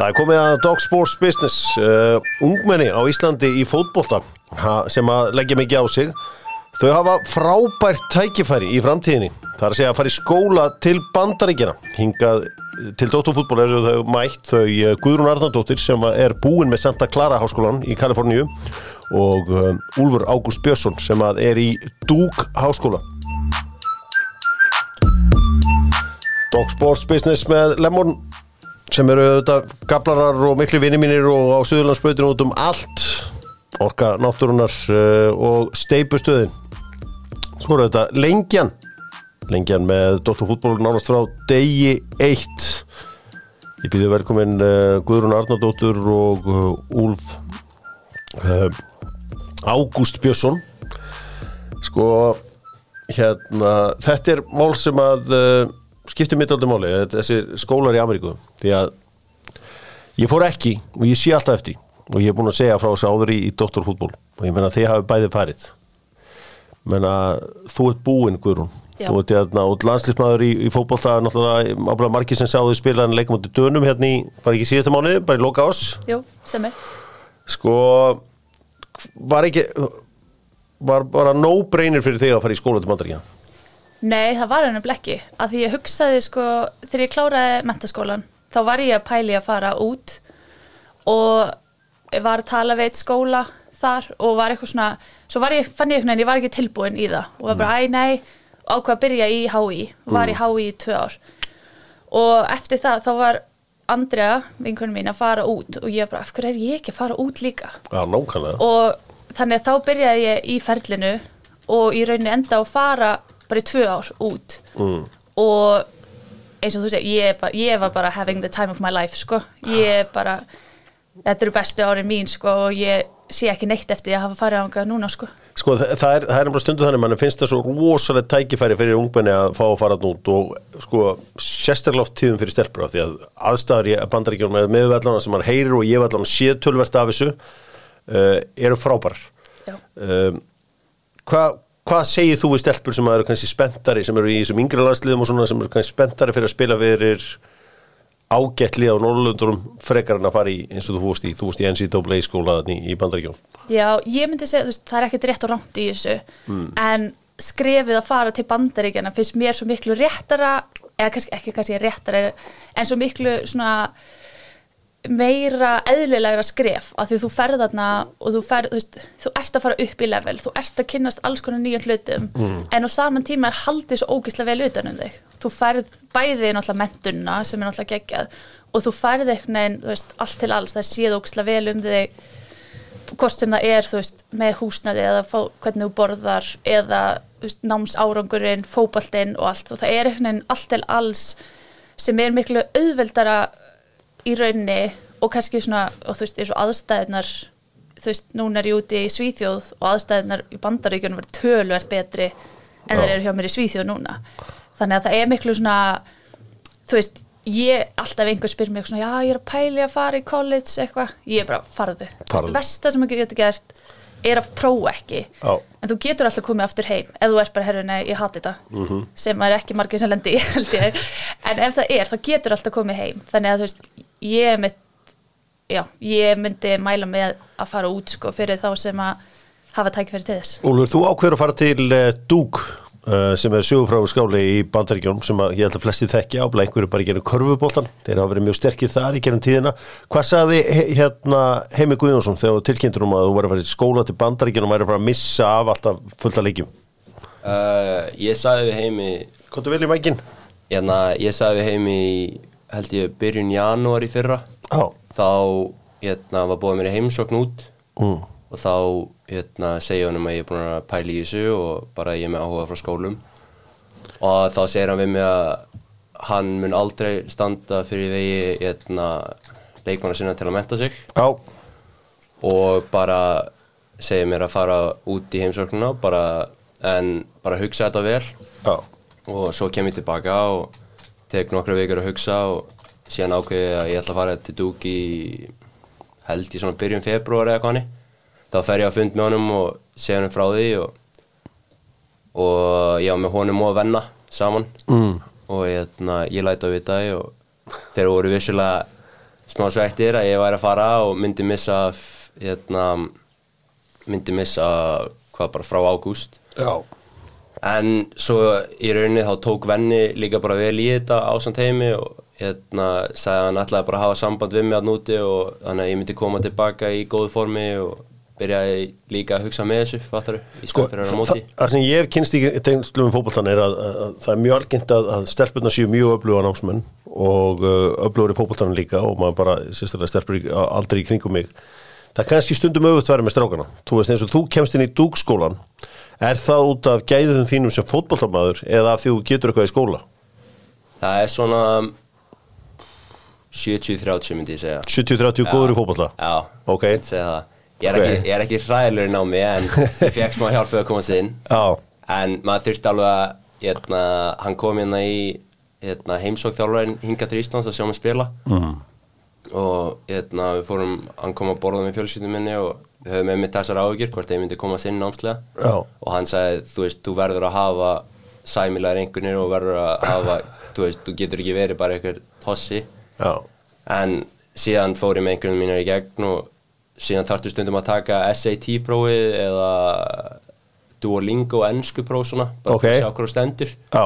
Það er komið að Dog Sports Business uh, ungmenni á Íslandi í fótbolta sem að leggja mikið á sig. Þau hafa frábært tækifæri í framtíðinni. Það er að segja að fara í skóla til bandaríkjana hingað til Dóttarfútból eru þau mætt þau uh, Guðrún Arnardóttir sem er búin með Santa Clara háskólan í Kaliforníu og uh, Úlfur Ágúst Björnsson sem að er í Dúk háskóla. Dog Sports Business með Lemon sem eru auðvitað gablarar og miklu vinni mínir og á Suðurlandsbreytinu út um allt. Orka náttúrunar uh, og steipustöðin svo eru auðvitað lengjan. Lengjan með Dóttarfútból nánast frá degi eitt. Ég býði velkomin uh, Guðrún Arnardóttur og uh, Úlf Ágúst Björnsson. Sko hérna þetta er mál sem að skiptir mitt aldrei máli, þessi skólar í Ameríku því að ég fór ekki og ég sé alltaf eftir og ég er búin að segja frá þessu áður í, í doktorfútból og ég menna þið hafi bæðið farið. Menna þú ert búinn Guðrún, Já. ert hérna út landslýsmaður í, í fótból það er náttúrulega margir sem sáðu spila en leikum út í dönum hérna í, bara ekki síðasta mánuði, bara í loka ás Jú, sem sko var ekki var bara no brainer fyrir þig að fara í skóla til Mandaríkja Nei, það var henni blekki að því ég hugsaði sko þegar ég kláraði mentaskólan þá var ég að pæli að fara út og var að tala við eitt skóla þar og var eitthvað svona svo var ég, fann ég eitthvað en ég var ekki tilbúin í það og var bara, æ, nei, ákvað að byrja í HÍ og var í HÍ í tvö ár. Og eftir það þá var Andrea, vinkunum mín, að fara út og ég bara, af hverju er ég ekki að fara út líka? Já, nákvæmlega. Og þannig að þá byrjaði ég í ferlinu og í rauninni enda að fara bara í tvö ár út mm. og eins og þú segir, ég, bara, ég var bara having the time of my life sko, ég bara þetta eru bestu árin mín sko og ég sé ekki neitt eftir að hafa farið ánga núna sko Sko það, er, það er nefnilega stundu þannig mann finnst það svo rosalega tækifæri fyrir ungmenni að fá að fara nút og sko sérstaklega oft tíðum fyrir stelpur af því að aðstæður í bandaríkjum með meðvellana sem mann heyrir og ég vellan sé tölvert af þessu uh, eru frábærar Já. um, Hvað hvað segir þú við stelpur sem eru kannski spenntari sem eru í þessum yngri landsliðum og svona sem eru kannski spenntari fyrir að spila fyrir ágætli á Norrlundurum frekar en að fara í eins og þú fórst í, þú fórst í NCAA skólaðan í, í Bandaríkjum Já, ég myndi segja, þú veist, það er ekkert rétt og rámt í þessu en skrefið að fara til bandaríkjana finnst mér svo miklu réttara eða kannski, ekki kannski réttara en svo miklu svona meira eðlilegra skref af því þú ferð þarna og þú ferð, þú veist, þú ert að fara upp í level þú ert að kynnast alls konar nýjan hlutum en á saman tíma er haldið svo ógislega vel utan um þig, þú ferð bæði náttúrulega mentunna sem er náttúrulega geggjað og þú ferð eitthvað neginn, þú veist, allt til alls það séð ógislega vel um þig hvort sem það er, þú veist, með húsnaði eða fá, hvernig þú borðar eða, þú veist, námsárangurinn fótboltinn og allt. Og það er eitthvað sem er miklu auðveldara í rauninni og kannski svona, og þú veist, eins og aðstæðunar þú veist, núna er ég úti í Svíþjóð og aðstæðunar í bandaríkjunum verður tölvert betri en Já. það eru hjá mér í Svíþjóð núna þannig að það er miklu svona þú veist, ég, alltaf einhver spyr mig svona, já, ég er að pæli að fara í college eitthvað, ég er bara, farðu Farðu. það versta sem ekki getur gert er að prófa ekki. Já. en þú getur alltaf komið aftur heim ef þú ert bara, herru, nei, ég hati þetta. Mhm. sem er ekki margir sem lendi í, held ég. En ef það er, þá getur alltaf komið heim. Þannig að þú veist, ég mitt já, ég myndi mæla með að fara út sko fyrir þá sem að hafa tækifæri til þess. Úlfur, þú ákveður að fara til uh, Dúk uh, sem er sögufráðu skáli í Bandaríkjum sem að, ég held að flesti þekki ábla einhverju bara í genið körfubóltan, þeir hafa verið mjög sterkir þar í genið tíðina. Hvað sagði he, hérna Heimi Guðjónsson þegar tilkynntur um að þú væri að fara í skóla til Bandaríkjum og væri að fara að missa af alltaf fullt af leikjum? Uh, ég sagði við heimi Kóttu vel í mækin? hérna, ég sagði við heimi held ég byrjun janúar í fyrra Já. þá hérna, var búið mér í heimsókn út Mm. Og þá hérna, segja honum að ég er búin að pæla í þessu og bara ég er með áhuga frá skólum og þá segir hann við mig að hann mun aldrei standa fyrir vegi hérna, leikmanna sinna til að menta sig Já. og bara segja mér að fara út í heimsóknuna bara, en bara hugsa þetta vel Já. og svo kem ég tilbaka og tek nokkra vikur að hugsa og síðan ákveði að ég ætla að fara til Dúk í held í svona byrjun februar eða hvað hann þá fer ég að fund með honum og segja hann frá því og, og ég var með honum og venna saman. Mm. og ég, ég læta að vita því og þeir voru vissulega smá svektir að ég væri að fara og myndi missa f- hérna, myndi missa hvað bara frá ágúst. En svo í rauninni þá tók venni líka bara vel í þetta ásand heimi og hérna sagði hann ætlaði bara að hafa samband við mig að núti og þannig að ég myndi koma tilbaka í góðu formi og byrjaði líka að hugsa með þessu, fattar í sko, skott fyrir að vera á móti? það sem ég hef kynst í tegnslum fótboltan er að, að, að það er mjög algengt að, að stelpurna séu mjög öfluga námsmenn og uh, öflugur í fótboltanum líka og maður bara, sérstaklega stelpur aldrei í kringum mig. Það er kannski stundum auðvitað með strákana. Þú veist eins og þú kemst inn í dúkskólan er það út af gæðum þínum sem fótboltamaður eða af því þú getur eitthvað í skóla? Það er svona 70-30 myndi ég segja. 70-30 góður í fótbolta? Já, Ok. ég myndi segja það Ég er ekki, er ekki hræðilegur í námi en ég fekk smá hjálp við að komast inn. Já, en maður þurfti alveg að hérna, hann kom hérna í hérna, heimsók þjálfarinn hinga til Íslands að sjá mig spila. Mm. og hérna, við fórum hann kom að borða með fjölskyldum minni og við höfum með mitt þessar áhugir hvort ég myndi komast inn námslega. Já. og hann sagði, þú veist, þú verður að hafa sæmilegar einhvernir og verður að hafa þú veist, þú getur ekki verið bara einhver tossi. Já, en síðan fór ég með einhvern mínar í gegn og síðan þarftu stundum að taka SAT prófið eða Duolingo ennsku próf svona bara Ok. okay. að sjá hverju stendur já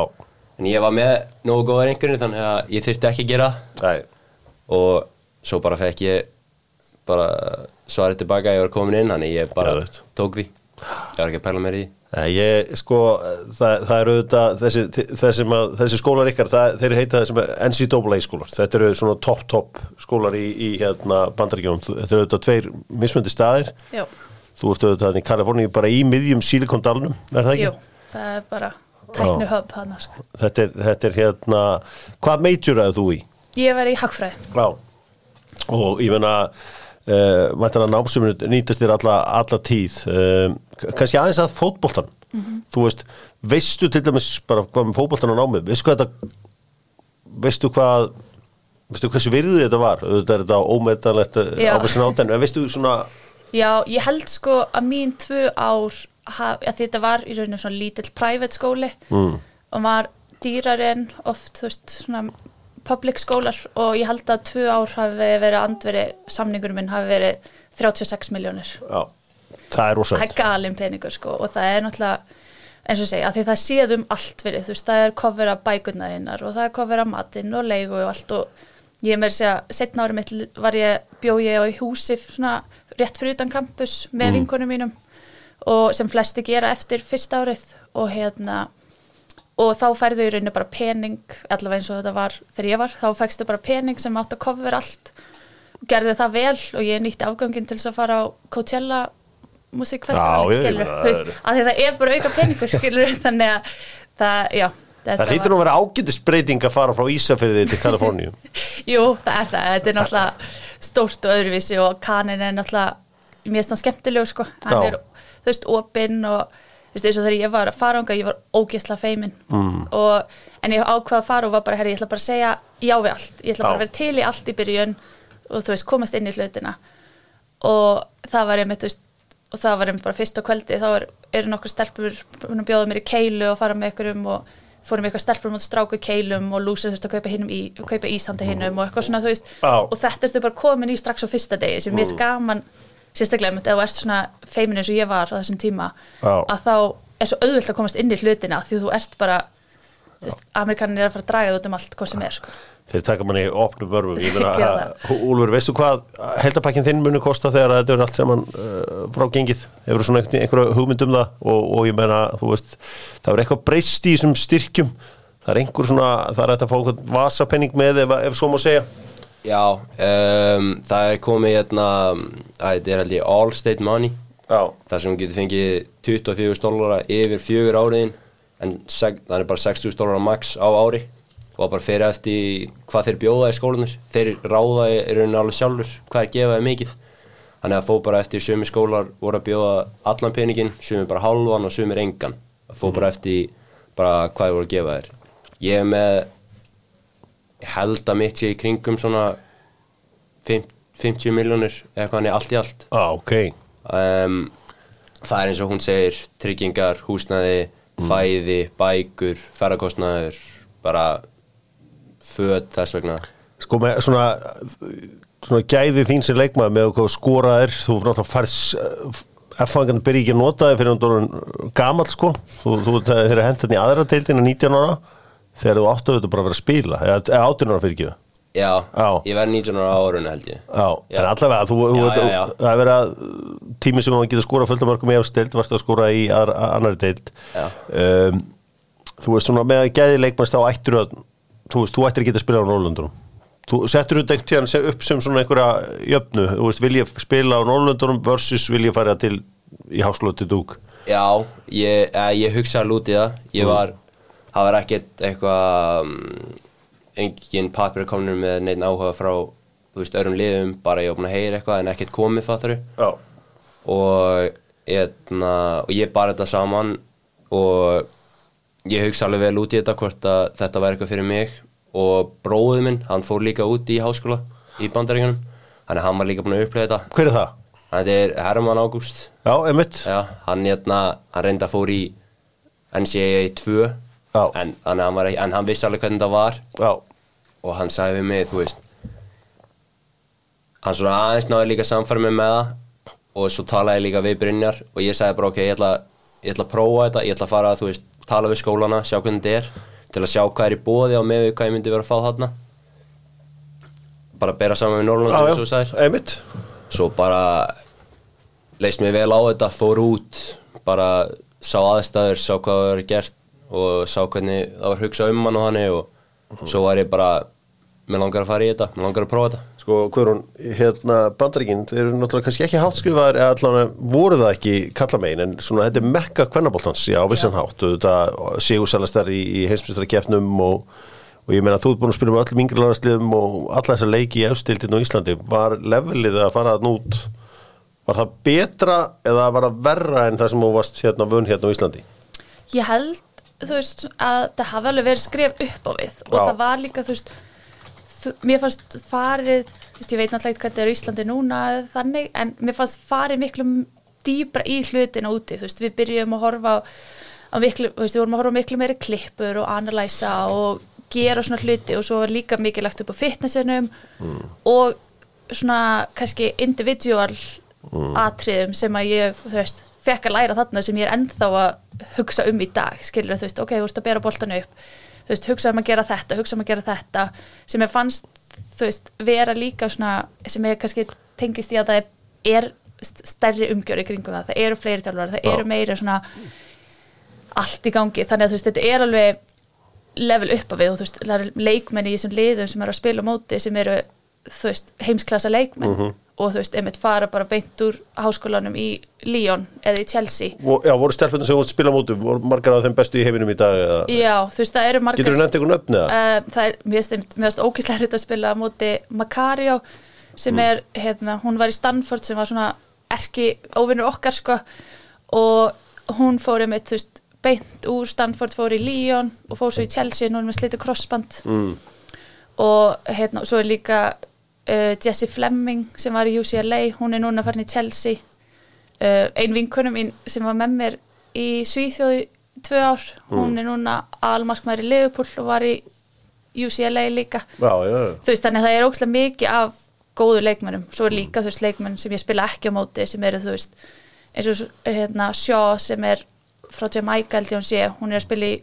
en ég var með nógu góðar einhvern þannig að ég þurfti ekki að gera. Nei, og svo bara fekk ég bara svarið tilbaka að ég var komin inn þannig ég bara Geðveikt. tók því ég var ekki að pæla mér í því ég, sko, það, það eru auðvitað, þessi, þessi, þessi skólar ykkar, það, þeir heita þessum NCAA skólar. Þetta eru svona topp, topp skólar í, í hérna bandaríkjónum. Þetta eru auðvitað tveir mismöndi staðir. Jú, Þú ert auðvitað í Kaliforníu bara í miðjum Silikondalunum, er það ekki? jú, það er bara tæknu höfn hann sko. Þetta er, þetta er hérna, hvað majoraði þú í? Ég var í hagfræði Já, og ég meina uh, mættan að námsuminu nýtast þér alla, alla tíð uh, kannski aðeins að fótboltan þú veist, veistu til dæmis bara hvað með fótboltan á námið, veistu hvað þetta veistu hvað veistu hversu virðið þetta var? Þetta er þetta ómetanlegt Já. ábæðsinn átenn en veistu svona, Já, ég held sko að mín tvö ár að þetta var í rauninu svona lítill private skóli mm. og var dýrari en oft þú veist svona public skólar og ég held að tvö ár hafi verið andveri, samningur minn hafi verið 36 miljónir já, það er rosa það er galin peningur sko og það er náttúrulega eins og segja, að því það séð um allt fyrir þú veist, það er cover af bækurnaðinnar og það er cover af matinn og leigu og allt og ég með segja, setna árið mitt var ég, bjó ég á í húsi svona rétt fyrir utan campus með mm. vinkonum mínum og sem flesti gera eftir fyrsta árið og hérna og þá færðu í rauninu bara pening allavega eins og þetta var þegar ég var þá fækstu bara pening sem átt að cover allt og gerði það vel og ég nýtti afgangin til þess að fara á Coachella ég skilur, þú veist, að það er bara auka peningur skilur, þannig að það, já það hlýtur nú að vera ágætisbreyting að fara frá Ísafyrði til Kaliforníu. Jú, það er það, þetta er náttúrulega stórt og öðruvísi og kanin er náttúrulega hann skemmtilegu sko, hann er þú veist, opinn og þú veist, eins og þegar ég var að fara ánga, ég var ógisla feimin. Mm. og, en ég ákvað að fara og var bara, herri, ég ætla bara að segja já við allt, ég ætla bara Já. að vera til í allt í byrjun og þú veist, komast inn í hlutina. Og það var einmitt, þú veist og það var einmitt bara fyrst á kvöldi, þá er, eru nokkur stelpur búin að bjóða mér í keilu og fara með ykkurum og fórum eitthvað stelpur mútið stráku í keilum og lúsir þú veist að kaupa, í, kaupa ísandi hinnum og eitthvað svona þú veist Já. og þetta ertu bara komin í strax á fyrsta degi sem mér mm. gaman, sérstaklega einmitt ef þú ert svona feimin eins og ég var á þessum tíma Já. að þá er svo auðvöld að komast inn í hlutina því þú ert bara Amerikanin er að fara að draga það út um allt hvað sem er sko. þeir taka manni opnum vörfum Úlfur, veistu hvað heldapakkin þinn muni kosta þegar þetta er allt saman uh, frá gengið, hefur svona einhver, einhverja hugmynd um það? Og, og ég meina, þú veist það er eitthvað breyst í þessum styrkjum. Það er einhver svona, það er hægt að fá einhvern vasapenning með ef, ef svo má segja. Já, um, það er komið hérna, það er held ég Allstate Money. Já, þar sem hún getur fengið 24 dólara yfir fjögur áriðin en það er bara 60 dólara max á ári. Og bara fyrir eftir hvað þeir bjóða í skólanir þeir ráða í rauninni alveg sjálfur hvað er gefaði mikið. Þannig að fóð bara eftir sumi skólar voru að bjóða allan peningin, sumi bara halvan og sumi engan. Að fóð bara eftir bara hvað þeir voru að gefa þér. Ég er með ég held að mitt sé í kringum svona 50, 50 miljónir eða hvað hann er allt í allt. Ah, ok. Um, það er eins og hún segir tryggingar, húsnæði, fæði bækur, ferðarkostnaður bara föt þess vegna. Sko með svona svona gæði þín sem leikmaður með hvað skoraðir, þú náttúrulega færst F-fangan byrja ekki að nota þig fyrir dórun gamall sko. Þú, þú þeir hendan í aðra deildina 19 ára þegar þú áttu að vera að spila eða, eða 18 ára fyrir ekki Já, Já. ég verði 19 ára á árunni held ég. Já, Já. en allavega, þú, þú Já, veit, það er verið að tími sem þú getur af mörgum í efstild, varstu að skora í aðra, annari deild. Um, Þú veist svona með að gæði leikmannst á ættir að, þú veist, þú ættir að geta spila á Norrlundunum Þú settur þú dengt hérna upp sem svona einhverja jöfnu, þú veist, vil ég spila á Norrlundunum versus vil ég fara til í háskóla til dúk? Já, ég, eh, ég hugsaði út í það. Mm. Ég var, það var ekkert eitthvað um, engin papir komin með neitt áhuga frá þú veist, öðrum liðum, bara ég var búin að heyra eitthvað en ekkert komið fattaru Já, og, etna, og ég bar þetta saman og ég hugsa alveg vel út í þetta hvort að þetta væri eitthvað fyrir mig. Og bróðið minn, hann fór líka út í háskóla í bandaríkanum þannig að hann var líka búin að upplega þetta. Hver er það? þetta er Herman Ágúst. Já, emitt Já, hann, hérna, hann reynda fór í NCAA 2 Já. En, en, hann var, ekki- en hann vissi alveg hvernig það var. Já, og hann sagði við mig, þú veist hann svona aðeins náði líka samfæri mig með það. Og svo talaði líka við Brynjar og ég sagði bara ok, ég ætla, ég ætla að prófa þetta. Ég ætla að fara að, þú veist, tala við skólana sjá hvernig þetta er, til að sjá hvað er í bóði á með hvað ég myndi vera að fá þarna. Bara bera saman við og já, emitt svo bara leist mér vel á þetta, fór út bara sá aðstæður sá hvað það var gert og sá hvernig það var hugsað um hann og hann og svo var ég bara mér langar að fara í þetta, mér langar að prófa þetta. Sko, Guðrún, hérna bandaríkinn, þeir eru náttúrulega kannski ekki háttskrifaðar eða allavega voru það ekki kalla megin en svona þetta er mekka kvennaboltans já, á vissan hátt, þetta Sigursælastar í, í heimsmyndstara keppnum og, og ég meina þú ert búin að spila með öllum yngri landsliðum og alla þessar leiki í efstildin og Íslandi, var levelið að fara að nút, var það betra eða var það verra en það sem þú varst hérna vunn hérna á Íslandi? Ég held, þú veist, að það hafi alveg verið skref upp á við. Og Já. það var líka, þú veist, þú, mér fannst farið, þú veist, ég veit náttúrulega ekki hvað þetta er á Íslandi núna eða þannig, en mér fannst farið miklu dýbra í hlutina úti, þú veist, við byrjum að horfa á, á miklu, þú veist, við vorum að horfa á miklu meiri klippur og analæsa og gera svona hluti og svo var líka mikið lagt upp á fitnessinum og svona kannski individual atriðum sem að ég, þú veist, fekk að læra þarna sem ég er ennþá að hugsa um í dag, skilur þú veist, ok, þú veist að bera boltan upp, þú veist, hugsa um að gera þetta, hugsa um að gera þetta, sem ég fannst, þú veist, vera líka svona, sem ég kannski tengist í að það er, st- stærri umgjör í kringum það, það eru fleiri þjálfar, það eru meira svona allt í gangi, þannig að þú veist, þetta er alveg level upp af við og þú veist, það eru leikmenn í þessum liðum sem eru að spila móti sem eru, þú veist, heimsklassa leikmenn og þú veist, einmitt fara bara beint úr háskólanum í Lyon eða í Chelsea Vo- Já, voru stelpunum sem voru spila á mótu, voru margar af þeim bestu í heiminum í dag eða? Já, þú veist, það eru margar Getur þú nefnt einhvern nöfn eða? uh, það er, mér finnst ókýrslega hlut að spila á móti Macario sem er, hérna, hún var í Stanford sem var svona erki óvinnur okkar sko og hún fór eitt, þú veist, beint úr Stanford fór í Lyon og fór svo í Chelsea nú er með slitu crossband mm. og hérna, svo er líka uh, Jessie Fleming sem var í UCLA hún er núna farin í Chelsea. Uh, ein vinkunum mín sem var með mér í Svíþjóði tvö ár, hún er núna almarkmaður í Liverpool og var í UCLA líka. Já, já, þú veist þannig að það er ókslega mikið af góðu leikmennum, svo er líka þú veist leikmenn sem ég spila ekki á móti sem eru þú veist eins og hérna Shaw sem er frá Jamaica held ég hún sé, hún er að spila í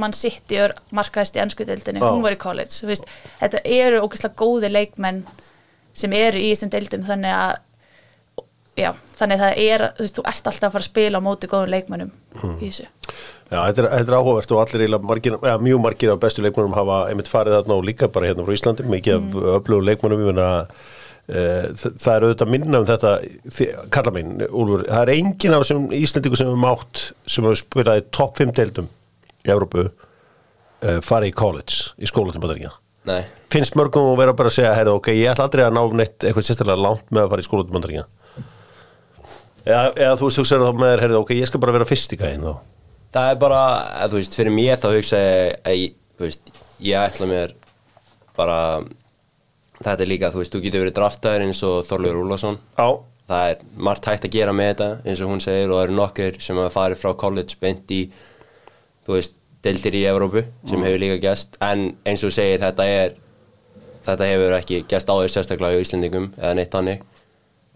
Man City og er markaðist í ennsku deildinni, Já. hún var í college veist, þetta eru ókslega góði leikmenn sem eru í þessum deildum þannig að já, þannig að það er, þú veist, þú ert alltaf að fara að spila á móti góðum leikmennum í þessu. Já, þetta er, þetta er áhugavert og allir margir, ja, mjög margir af bestu leikmennum hafa einmitt farið þarna og líka bara hérna frá Íslandi, mikið af mm. öflugum leikmennum, ég meina uh, það er auðvitað minna um þetta, kalla minn, Úlfur, það er enginn af þessum Íslandingu sem hefur mátt, sem hefur spilað í topp 5 deildum í Európu, uh, farið í college, í skóla til Bandaríkja. Nei, Finnst mörgum að vera bara að segja, heyrðu, ok, ég ætla aldrei að ná neitt eitthvað sérstaklega langt með að fara í skóla til Bandaríkja. Eða, eða þú veist, þú segir þá með þér, ok, ég skal bara vera fyrst í gæðin þá. það er bara, þú veist, fyrir mér þá hugsa ég að, ég- þú veist, ég ætla mér bara, þetta er líka, þú veist, þú getur verið draftaður eins og Þorleifur Úlason það er margt hægt að gera með þetta eins og hún segir og það eru nokkur sem hafa farið frá college beint í þú veist, deildir í Evrópu sem hefur líka gæst en eins og segir þetta er þetta hefur ekki gæst áður sérstaklega í Íslendingum eða neitt hannig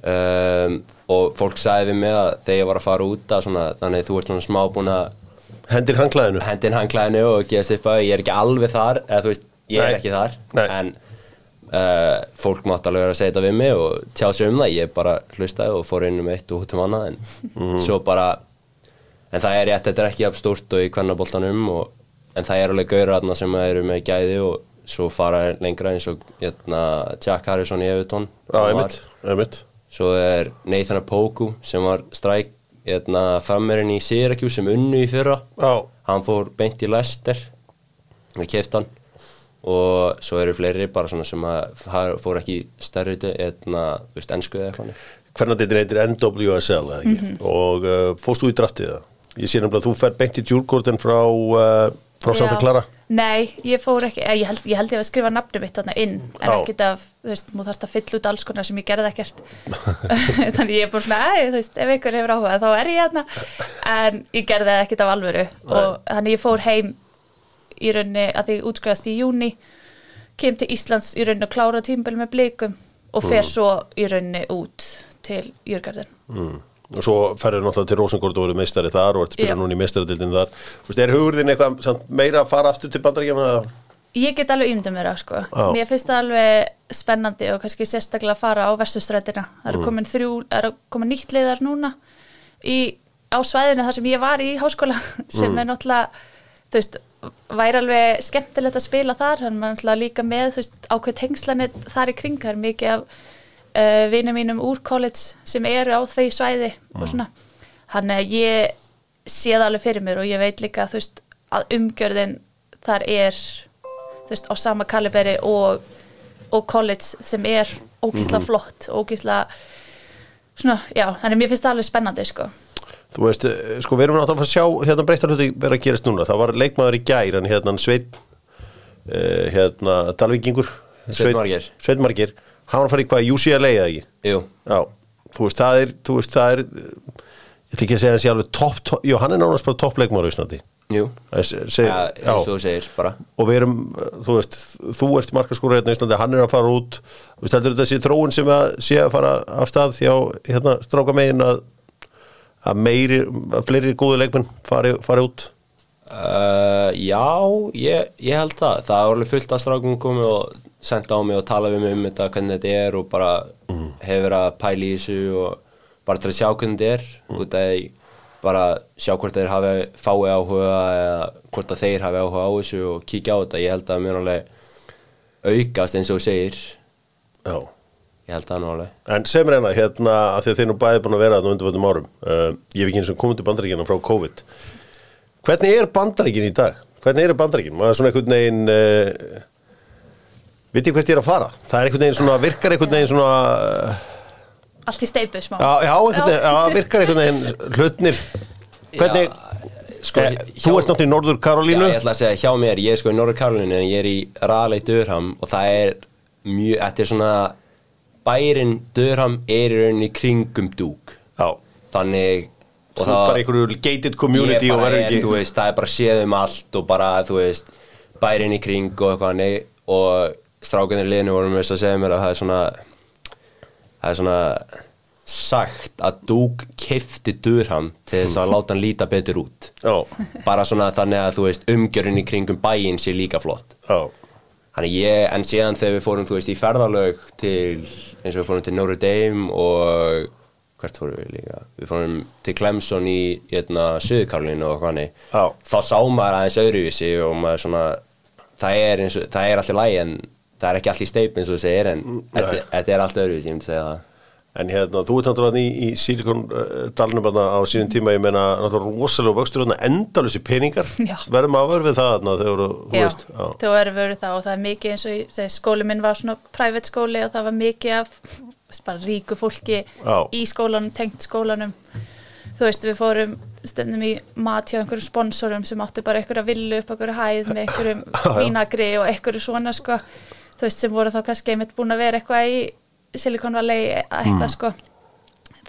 um, og fólk sagði við mig að þegar ég var að fara út að svona, þannig þú ert svona smá búin að Hendir hanglaðinu hendin hangklæðinu og gefast upp að ég er ekki alveg þar eða þú veist, ég er Nei. ekki þar Nei. en uh, fólk mátt alveg að segja þetta við mig og tjá sér um það ég bara hlustaði og fór inn um eitt og út um annað en Mhm. svo bara en það er rétt, þetta er ekki stórt og í kvennaboltanum og, en það er alveg gaurarna sem eru með gæði og svo fara lengra eins og hérna, Jack Harrison í einmitt Svo er Nathan Apoku sem var stræk hérna, frammerinn í Syracuse sem unnu í fyrra. Já, hann fór beint í Leicester við kefti hann. Og svo eru fleiri bara svona sem fór ekki í stærri eða, þú veist, ennsku eða eitthvað. Hvernig þetta heitir NWSL eða ekki? Og uh, fórst þú í draftið það? Ég sé nefnilega að þú fer beint í Djúrgården frá, uh, frá Santa. Clara. Nei, ég fór ekki, eh, ég held ég, held ég að skrifa nafnum mitt þarna inn en Já. ekkert af, þú veist, þú þarfst að fylla út alls konar sem ég gerði ekkert. Þannig ég er bara svona, æ, þú veist, ef ykkur hefur áhuga þá er ég hérna en ég gerði ekkert af alvöru. Og þannig ég fór heim í rauninni að því útskrifast í júni kem til Íslands í rauninni að klára tímbil með blikum og fer svo í rauninni út til Jörgarden mm. Og svo ferður náttúrulega til Rosengård og verður meistari þar og ert spila Já. núna í meistaradildin þar Þú veist, er hugurðin eitthvað meira að fara aftur til bandaríkjafna? Ég get alveg ímyndum mér það sko. Já. Mér finnst það alveg spennandi og kannski sérstaklega að fara á vestustrætina. Það Mm. eru komin það eru komin nýtt leiðar núna í, á svæðinu þar sem ég var í háskóla sem Mm. er náttúrulega, þú veist, væri alveg skemmtilegt að spila þar, þannig maður náttúrulega líka með, þú veist, ákveð tengslanir þar í kring, það er mikið af uh, vinum mínum úr college sem eru á þau svæði Mm. og svona. Þannig að ég sé það alveg fyrir mér og ég veit líka, þú veist, að umgjörðin þar er þú veist, á sama kaliberi og, og college sem er ógísla flott, ógísla svona, já, þannig að mér finnst það alveg spennandi, sko. Þú veist, eh, sko, við erum náttúrulega að sjá hérna breyttar hluti vera að gerast núna. Það var leikmaður í gær, hann hérna Sveinn uh, hérna Dalvíkingur Sveinn Margeir. Sveinn Margir, hann var að fara í hvað, UCLA eða ekki? Já, þú veist, það er, þú veist, það er ég ætla ekki að segja sé alveg topp, top, jú, hann er nánast bara toppleikmaður á Íslandi. jú. Seg- ja, eins og þú segir bara. Og við erum, þú veist þú ert markaskóra hérna í Íslandi, hann er að fara út. Veist, heldur þetta sé þróun sem að sé að fara af stað hjá hérna, stráka megin að, að meiri að fleiri góðu leikmenn fari, fari út? Uh, Já, ég, ég held það. Það er alveg fullt að strákum komið og senda á mig og tala við mig um þetta hvernig þetta er og bara hefur verið að pæla í þessu og bara til að sjá hvernig þetta er. Út að bara sjá hvort þeir hafi fái áhuga eða hvort að þeir hafi áhuga á þessu og kíkja á þetta. Ég held að mér alveg aukast eins og segir. Já. ég held það nú alveg. En sem reyna, hérna, að því að þeir nú bæði búin að vera þarna undirvöldum árum uh, ég hef ekki eins og komið til bandaríkina frá COVID. Hvernig er bandaríkin í dag? hvernig eru bandaríkin? maður er svona einhvern veginn uh, veit ég hvert ég er að fara? það er einhvern veginn svona, virkar einhvern veginn svona uh, Allt í steipu smá. Já, já, einhvern veginn, já, virkar einhvern veginn hlutnir Hvernig, sko, eh, þú ert náttúrulega í Norður Karolínu Já, ég ætla að segja hjá mér, ég er sko í Norður Karolínu en ég er í Raleigh Durham og það er mjög, þetta er svona bærin Durham er í rauninni í kringum dúk Já, þannig þú ert bara einhverju gated community og verður er, ekki þú veist, það er bara séð um allt og bara, þú veist, bærin í kring og eitthvað nei, og strákunir liðinu vorum við að segja mér að það er svona það er svona sagt að Dúk kefti Durham til þess að láta hann líta betur út Já, bara svona þannig að þú veist umgjörun í kringum bæinn sé líka flott Þannig ég, en síðan þegar við fórum, þú veist, í ferðalög til, eins og við fórum til Notre Dame og hvert fórum við líka? Við fórum til Clemson í, hérna, Suðurkarlinu og hvaðni. Já. Þá sá maður aðeins öðruvísi og maður svona, það er eins og, það er allt í lægi en það er ekki allt í steip eins og þú segir en þetta nei. þetta er allt öðruvísi, ég myndi segja það. en hérna, þú ert náttúrulega í, í Silicon dalnum þarna á sínum tíma, ég meina náttúrulega rosalega vöxtur þarna endalusi peningar verðum að verða við það þarna þegar þú veist Já, þú erum verið það og það er mikið eins og segi, skóli minn var svona private skóli og það var mikið af bara ríku fólki Já. í skólanum, tengt skólanum þú veist, við fórum stundum í mat hjá einhverjum sponsorum sem áttu bara einhverja villu upp einhverju hæð með einhverjum vínagri og einhverju svona sko, þú veist, sem voru þá kannski einmitt búin að vera eitthvað í Silicon Valley eitthvað sko.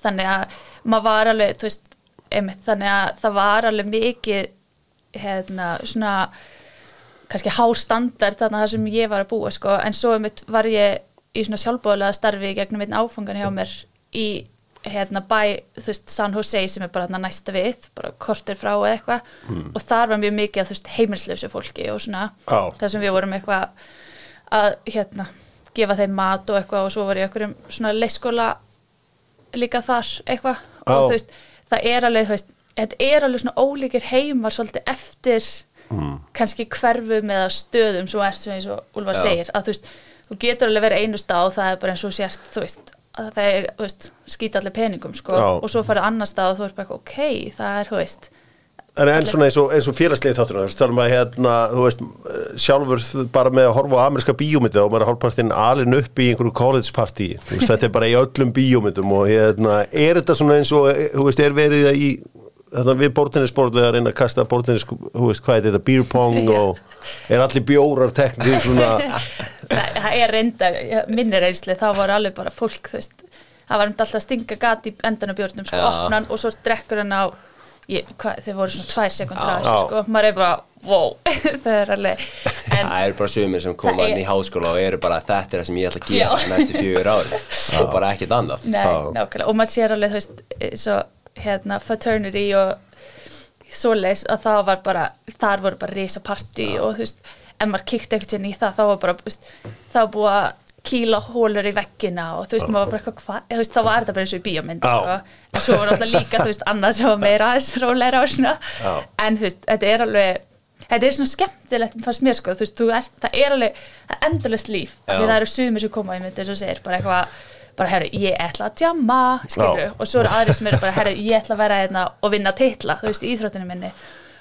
Þannig að maður var alveg veist, einmitt, þannig að það var alveg mikið hérna, svona kannski hárstandard þarna þar sem ég var að búa sko, en svo mitt var ég í svona sjálfbóðlega starfi gegnum einn áfangan hjá mér í hérna bæ, þú veist, San Jose sem er bara þarna næsta við, bara kortir frá eða eitthvað. Og þar var mjög mikið að þú veist heimilslausu fólki og svona. Já. þar sem við vorum eitthvað að hérna gefa þeim mat og eitthvað og svo var ég okkur um svona leikskóla líka þar eitthvað og Já. þú veist, það er alveg, þú veist þetta er alveg svona ólíkir heimar svolítið eftir kannski hverfum eða stöðum svo ert sem eins og Úlfar Já. segir að þú veist, þú getur alveg verið einu stað og það er bara eins og sért, þú veist að það er, þú veist, skýta allir peningum sko, Já. og svo farið annar stað og þú ert bara ok, það er, þú veist En enn svona eins og, eins og félagslið þáttur þú veist, talum að hérna, þú veist eh, sjálfur bara með að horfa á ameríska bíómyndi og maður er hálfpartinn alin upp í einhverju college party, þú veist, þetta er bara í öllum bíómyndum og hérna, er þetta svona eins og, eh, þú veist, er verið það í þetta við bórtennisborðið að reyna að kasta bórtennis, þú veist, hvað er þetta, beer pong og er allir bjórar teknið svona, það, er reynda, minni reynsli þá var alveg bara fólk, þú veist það var um alltaf að stinga gat í endan á björnum sko, opna hann og svo drekkur hann á ég, hvað, þeir voru svona tvær sekundur á þessu sko, maður er bara, wow. Það er alveg en, Það eru bara sumir sem koma inn í háskóla og eru bara þetta er það sem ég ætla að gera næstu fjögur ári og bara ekkert annað. Nei, nákvæmlega, og maður sér alveg þú veist, svo, hérna, fraternity og svoleiðis að það var bara, þar voru bara risa party og þú veist, ef maður kíkti einhvern veginn í það, þá var bara, þú veist, þá var búið að kýla hólur í veggina og þú veist, maður var bara eitthvað, hvað, þú veist, þá var þetta bara eins og í bíómynd, sko, en svo var alltaf líka, þú veist, annað sem var meira aðeins róleira og svona, Já. en þú veist, þetta er alveg, þetta er svona skemmtilegt, fannst mér, sko, þú veist, þú er, það er alveg, það er endurlegt líf, því það eru sumir sem koma í myndi, eins og segir, bara eitthvað, bara, herru, ég ætla að djamma, skilur, Já. og svo eru aðrir sem eru bara, herru, ég ætla að vera hérna og vinna titla, þú veist, í íþróttinu minni.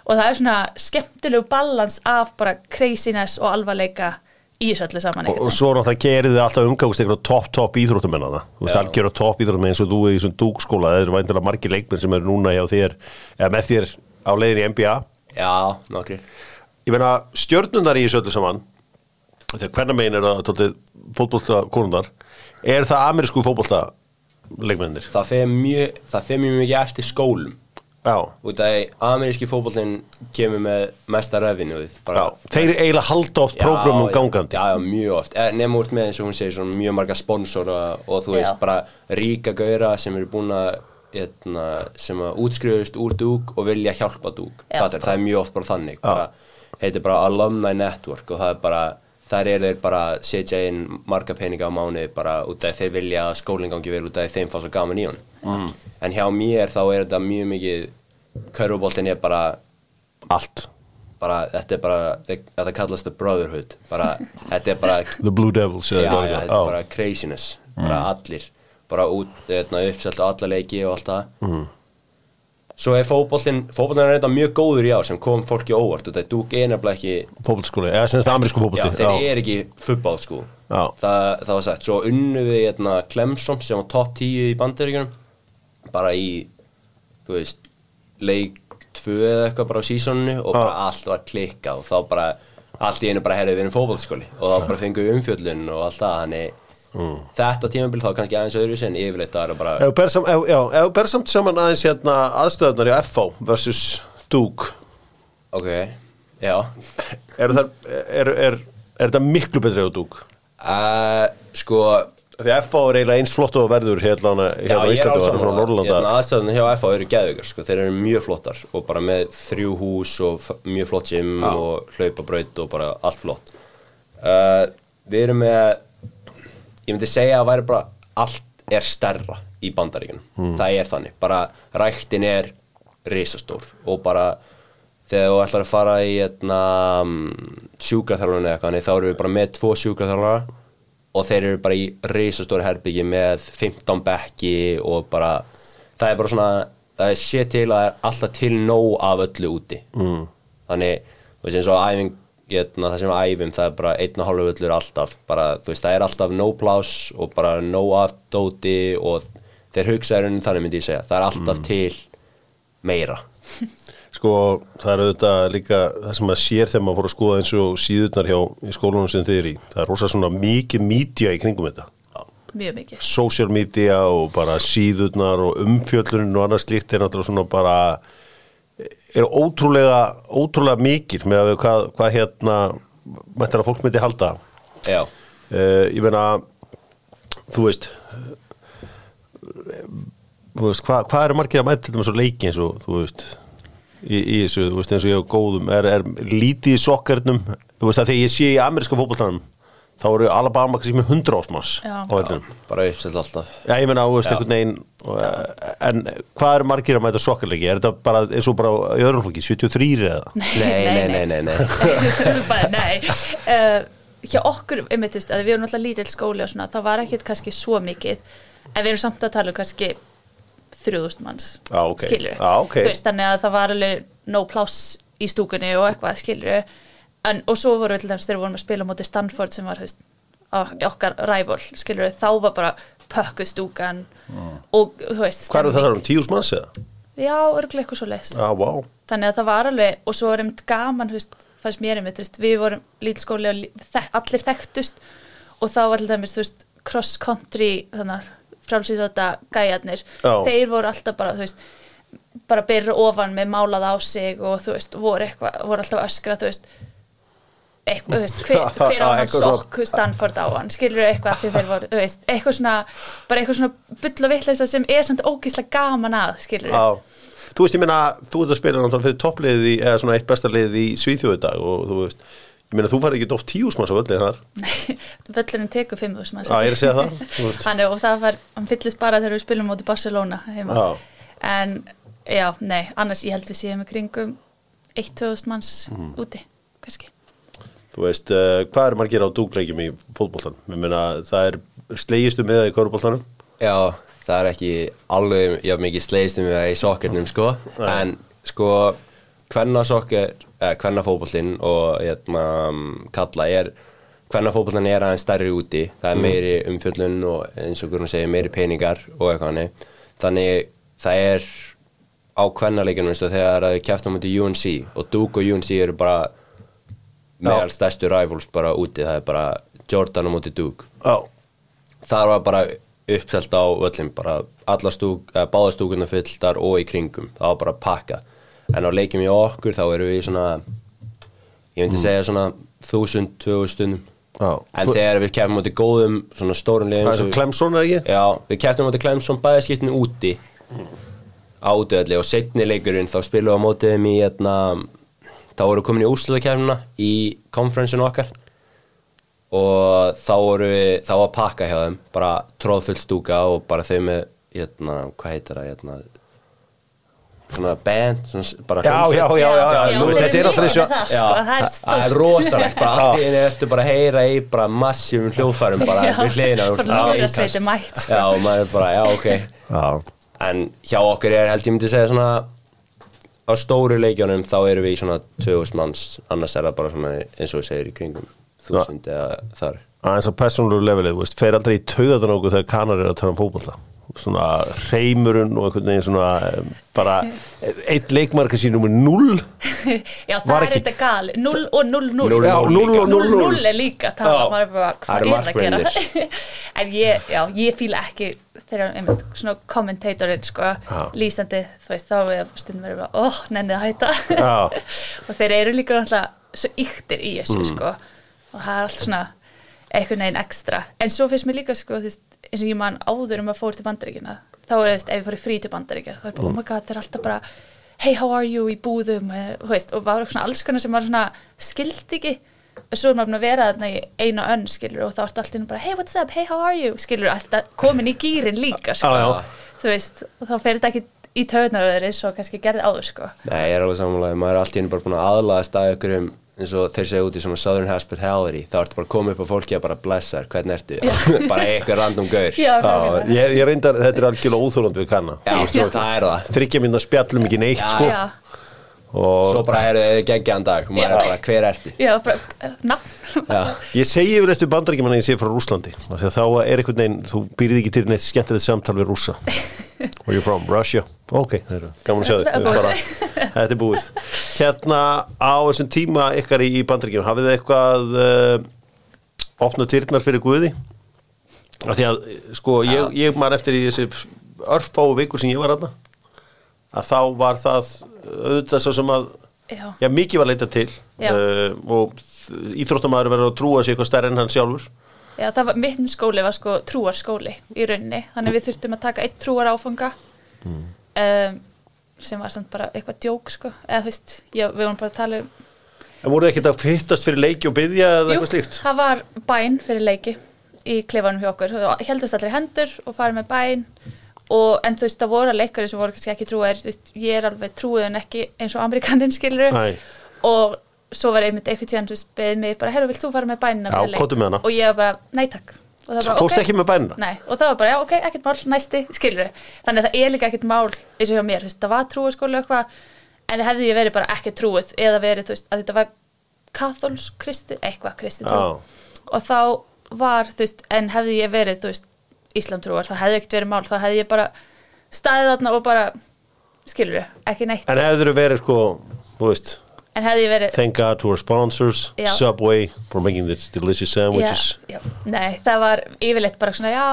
Og það er svona skemmtilegu balans af bara craziness og alvarleika í þessu öllu saman og, og svo náttúrulega gerið þið alltaf umgangst einhverjum topp, topp íþróttumenn að það, þú veist, algjör og topp íþróttumenn eins og þú í þessum dúkskóla, það eru væntilega margir leikmenn sem eru núna hjá þér, eða með þér á leiðin í NBA Já, nokkrir. Ég meina stjörnundar í þessu öllu saman þegar hvernig megin er það fótbolta konundar er það amerísku fótbolta leikmennir Það fer mjög, mjög mikið eftir skólum út af að ameríski fótbollin kemur með mesta revenue já, þeir eiginlega halda oft prógramum gangandi. Já, já, mjög oft. Eh, Nefnum úr með eins og hún segir svona mjög marga sponsora og þú veist Já. bara ríka gauðra sem eru búin að etna, sem að útskriðust úr dúk og vilja hjálpa dúk Já. Fattar, það er mjög oft bara þannig. Bara, heitir bara Alumni Network og það er bara þar er þeir bara að setja inn marga peninga á mánu bara út af þeir vilja að skólinn gangi vel út af þeim fá svo gaman í hún mm. en hjá mér þá er þetta mjög mikið körfuboltin er bara allt, bara, þetta er bara, þetta kallast the brotherhood. Bara, þetta er bara the Blue Devils já, já, þetta það? er bara craziness. Bara allir, bara út hérna, uppselt á alla leiki og allt það. Mm. svo er fótbollin fótbollin er þetta mjög góður í ár sem kom fólki óvart. Og þetta er dúk einabla ekki fótboltaskóli, eða semst amerísku já, fótbolti. Þeir er ekki fútbol sko Já. það, það var sagt, svo unnu við hérna, Clemson sem var top 10 í bandaríkjunum. Bara í þú veist, leik 2 eða eitthvað bara á sísoninu og bara allt var klikkað og þá bara allt í einu bara herrið við erum fótballskóli og þá bara fengum við umfjöllun og allt það þannig þetta tímabil þá kannski aðeins öðru sen yfirleitt það er bara Ef þú ber samt saman aðeins hérna aðstöðunar í FH versus Duke. Ok, já. Er, er, er, er, er þetta miklu betri á Duke? uh, sko Því að FH er eiginlega eins flott og verður hérna, hérna á Íslandi og svona Norrlanda aðstöðunum hjá FA eru geðveikar sko. þeir eru mjög flottar og bara með þrjú hús og mjög flott gym og hlaupabraut og bara allt flott. Uh, við erum með ég myndi segja að væri bara allt er stærra í bandaríkunum það er þannig, bara ræktin er risastór og bara þegar þú ætlar að fara í etna, sjúkraþjálfun eða eitthvað þá erum við bara með tvo sjúkraþjálfara og þeir eru bara í risastóri herbyggi með 15 bekki og bara það er bara svona það er sé til að það er alltaf til nóg af öllu úti. Mm. þannig, þú veist eins og æfing getna, það sem við æfum, það er bara einn og hálfu öllur alltaf, bara þú veist, það er alltaf no pláss og bara no af dóti og þeir hugsaður um þannig myndi ég segja, það er alltaf til meira Sko, það er auðvitað líka það sem maður sér þegar maður fór að skoða eins og síðurnar hjá í skólunum sem þið er í. Það er rosa svona mikið mídja í kringum þetta. Mjög mikið. Social media og bara síðurnar og umfjöllurinn og annars slíkt er náttúrulega svona bara eru ótrúlega ótrúlega mikil með að við hvað, hvað hérna mættir að fólk myndi halda. Já, uh, ég meina þú veist þú veist, hvað, hvað eru margir að mæta til á leiki eins og þú veist í, í þessu, þú veist, eins og ég á góðum er, er lítið í sokkernum þú veist, þegar ég sé í ameríska fótboltanum þá eru Alabama kannski með 100 ásmanns Já. á veitum bara uppsett alltaf Já, ég meina, þú veist, veginn og, en hvað eru margir að mæta sokkarleiki? Er þetta bara eins og bara í öðrum flokki, 73 eða? Nei, nei, nei, nei, nei. bara nei uh, hjá okkur, einmitt, þú veist, að við erum alltaf lítill skóli og svona, það var ekkit kannski svo mikið en við erum samt að tala um kannski þrjúðust manns Já, ok. skilur Já, ok. veist, þannig að það var alveg no pláss í stúkunni og eitthvað skilur en, og svo voru við til dæmis þegar við vorum að spila móti Stanford sem var, veist, okkar rævól skilur, þá var bara pökkuð stúkan og þú veist Hvað eru það stemning. um, tíus manns eða? Já, örgulega eitthvað svo leis Já, vá. þannig að það var alveg og svo var einmitt gaman, veist, fannst mér einmitt, við vorum lítil skóli og allir þekktust og þá var til dæmis, cross country þannig frálsýðsóta gæjarnir, Já. þeir voru alltaf bara, þú veist, bara byrja ofan með málað á sig og þú veist, voru eitthvað, voru alltaf öskra, þú veist eitthvað, þú veist, hver, hver á hann sokk Stanford á hann, skilur eitthvað því þeir voru, veist, eitthvað svona bara eitthvað svona bull og vitleisa sem er samt ógíslega gaman að, skilur Já. Þú veist, ég meina, þú ert að spila náttúrulega fyrir toppliðið í, eða svona eitt besta liðið í Svíþjóðu dag og þú veist, ég meina, þú farið ekki oft tíus manns á öllið þar. völlurinn tekur 5.000 manns Já, ég er að segja það. hann, og það var, hann fyllist bara þegar við spilum móti Barcelona heima Já. en já, nei, annars ég held við séum í kringum 1-2000 manns Mhm. úti, kannski Þú veist, uh, hvað eru margir á dúgleikjum í fótboltan? Ég meina, það er slegistu með í köruboltanum. Já, það er ekki alveg já, mikið slegist um það í sokkernum sko en sko hvenna sokker, eða hvenna fótbollin og hérna kalla er hvenna fótbollin er aðeins stærri úti. Það er meiri umfjöllun og eins og hvernig segir meiri peningar og eitthvað hannig þannig það er á hvennaleikinu veistu, þegar það er kæft á múti UNC og Duke og UNC eru bara meðal stærstu rivals bara úti. Það er bara Jordan á múti Duke. Já. það var bara uppselt á öllum bara alla stúk, eða báða stúkuna fylltar og í kringum, það var bara pakka en á leikjum í okkur þá erum við svona ég myndi segja svona þúsund, tvöðu stundum Mm. Já. en þegar við kemum í góðum svona stórum liðum Það er svo svo við- Clemson eða ekki? Já, við kæftum á móti Clemson bæðaskiptin úti á útöðli og setni leikurinn þá spilum við á móti þeim í etna, þá voru komin í úrslutakefnina í konferensin okkar og þá voru við þá var pakka hjá þeim, bara tróðfull stúka og bara þau með etna, hvað heitir það etna, svona band svona, bara Já, já, já, já, já, þú veist, þetta er alltaf eins og- það, Já, sko, það er það er stórt rosalegt bara allt í einu ertu bara að heyra í bara massífum hljóðfærum bara Já, við hliðina og bara innkast. mætt, sko. já, og maður er bara, já, ok Já. en hjá okkur er held ég myndi segja svona á stóru leikjónum þá erum við í svona 2000 manns annars er það bara svona eins og við segir í kringum þúsund eða þar aðeins að persónulegu levelið, þú veist, fer aldrei í taugadan okkur þegar kanar er að tala um fótbolta. Svona reymurinn og einhvern veginn svona bara eitt leikmarka sínum er null Já, það er þetta gal, 0 og 0 0 Núll, Já, núll og núll, núll. 0 er líka, það maður bara, hvað er það að gera. En ég, já, ég fíla ekki þegar, einmitt, svona kommentatorinn, sko, Já. lýsandi, þú veist, þá við stundum verið bara, óh, nennið að hætta. Og þeir eru líka náttúrulega svo yktir í þessu, Mm. sko. Og það er allt svona einhvern veginn ekstra. En svo finnst mér líka, sko, þú veist, eins og ég man áður um að fór til bandaríkina þá er, veist, ef ég fór í frí til bandaríkina þá er bara, oh my god, þeir eru alltaf bara hey, how are you, í búðum, eh, veist og var svona alls konar sem var svona skildi ekki. Og svo er maður að vera þarna í eina önn, skilur, og þá ertu alltaf bara, hey, what's up, hey, how are you, skilur, alltaf komin í gýrin líka, sko, Já, já. þú veist og þá fer þetta ekki í töðnar eins og kannski gerði áður, sko. Nei, að að eins og þeir segja út í svona Southern Hospitality þá ertu bara að koma upp á fólki að bara blessa þér, hvernig ertu? bara eitthvað random gaur. Já, ég, ég reyndar, þetta er algjörlega óþólandi við kanna. Já, svo það er það. Þryggja minna spjallum ekki neitt Já. sko. Já, og Svo bara er þið geggjaðan dag og maður er bara, hver ertu? já, bara, eh, Já, ég segi yfir eftir bandarækjumann að ég sé frá Rúslandi að þá er einhvern veginn, þú býrði ekki til neitt skemmtilegt samtal við rússa Where you from? Russia? Ok, gaman að sjá þig Þetta er búið Hérna á þessum tíma ykkar í, í bandarækjum hafið þið eitthvað uh, opnað tyrnar fyrir Guði? Af því að, sko, ég, ég maður eftir í þessi örfáu vikur sem ég var aðna að þá var það auðvitað svo sem að Já. já, mikið var leita til uh, og íþróttamæður verður að trúa sig eitthvað stærri en hann sjálfur Já, það var, minn skóli var sko trúarskóli í rauninni, þannig að við þurftum að taka eitt trúar áfanga um, sem var samt bara eitthvað djók sko, eða þú veist, já, við vorum bara að tala um En voruð þið ekkert að fittast fyrir leiki og byggja eða eitthvað slíkt? það var bæn fyrir leiki í klefanum hjá okkur, og heldust allir hendur og farið með bæn. Og en þú veist, það voru leikari sem voru kannski ekki trúar veist, ég er alveg trúið en ekki eins og amerikanin skilur Nei. og svo var einmitt eitthvað tíðan, þú veist, beðið mig bara, herru, vilt þú fara með bænina Já, fyrir leik?" komdu með hana. og ég var bara, Fórstu "Ok." ekki með bænina? Nei, og það var bara, já, ok, ekkert mál, næsti, skilur Þannig að það er líka ekkert mál eins og hjá mér, þú veist, það var trúaskóla eitthvað en hefði ég verið bara ekki trúið eða verið, þú veist, að þetta var kathols kristi, eitthvað kristi trú Já. og þá var, þú veist, en hefði ég verið, þú veist, íslamtrúar, það hefði ekkert verið mál, þá hefði ég bara staðið þarna og bara skilur, ekki neitt, En hefur þið verið sko, þú veist en hefði ég verið Thank God to our sponsors Já. Subway for making this delicious sandwiches já, já. Nei, það var yfirleitt bara svona, já,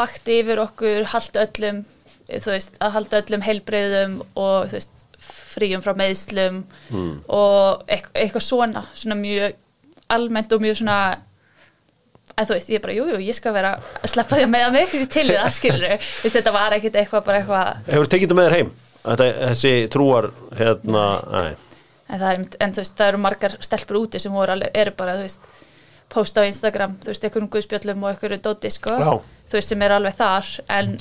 vakti yfir okkur, halda öllum, þú veist, að halda öllum heilbreyðum og, þú veist, fríum frá meðslum Hmm. og eitthvað, svona, svona mjög almennt og mjög svona, að þú veist, ég bara, jú, jú, ég skal vera að sleppa því að meða mig til það, skilur, þú veist, þetta var ekkit eitthvað, bara eitthvað, Hefur þið tekið þetta með þér heim? Þetta, þessi trúar, hérna, nei en það er, en þú veist, það eru margar stelpur úti sem voru eru bara, veist, posta á Instagram, þú veist, einhverjum guðspjöllum og einhverju dóti, sko, Já. þú veist, sem er alveg þar, en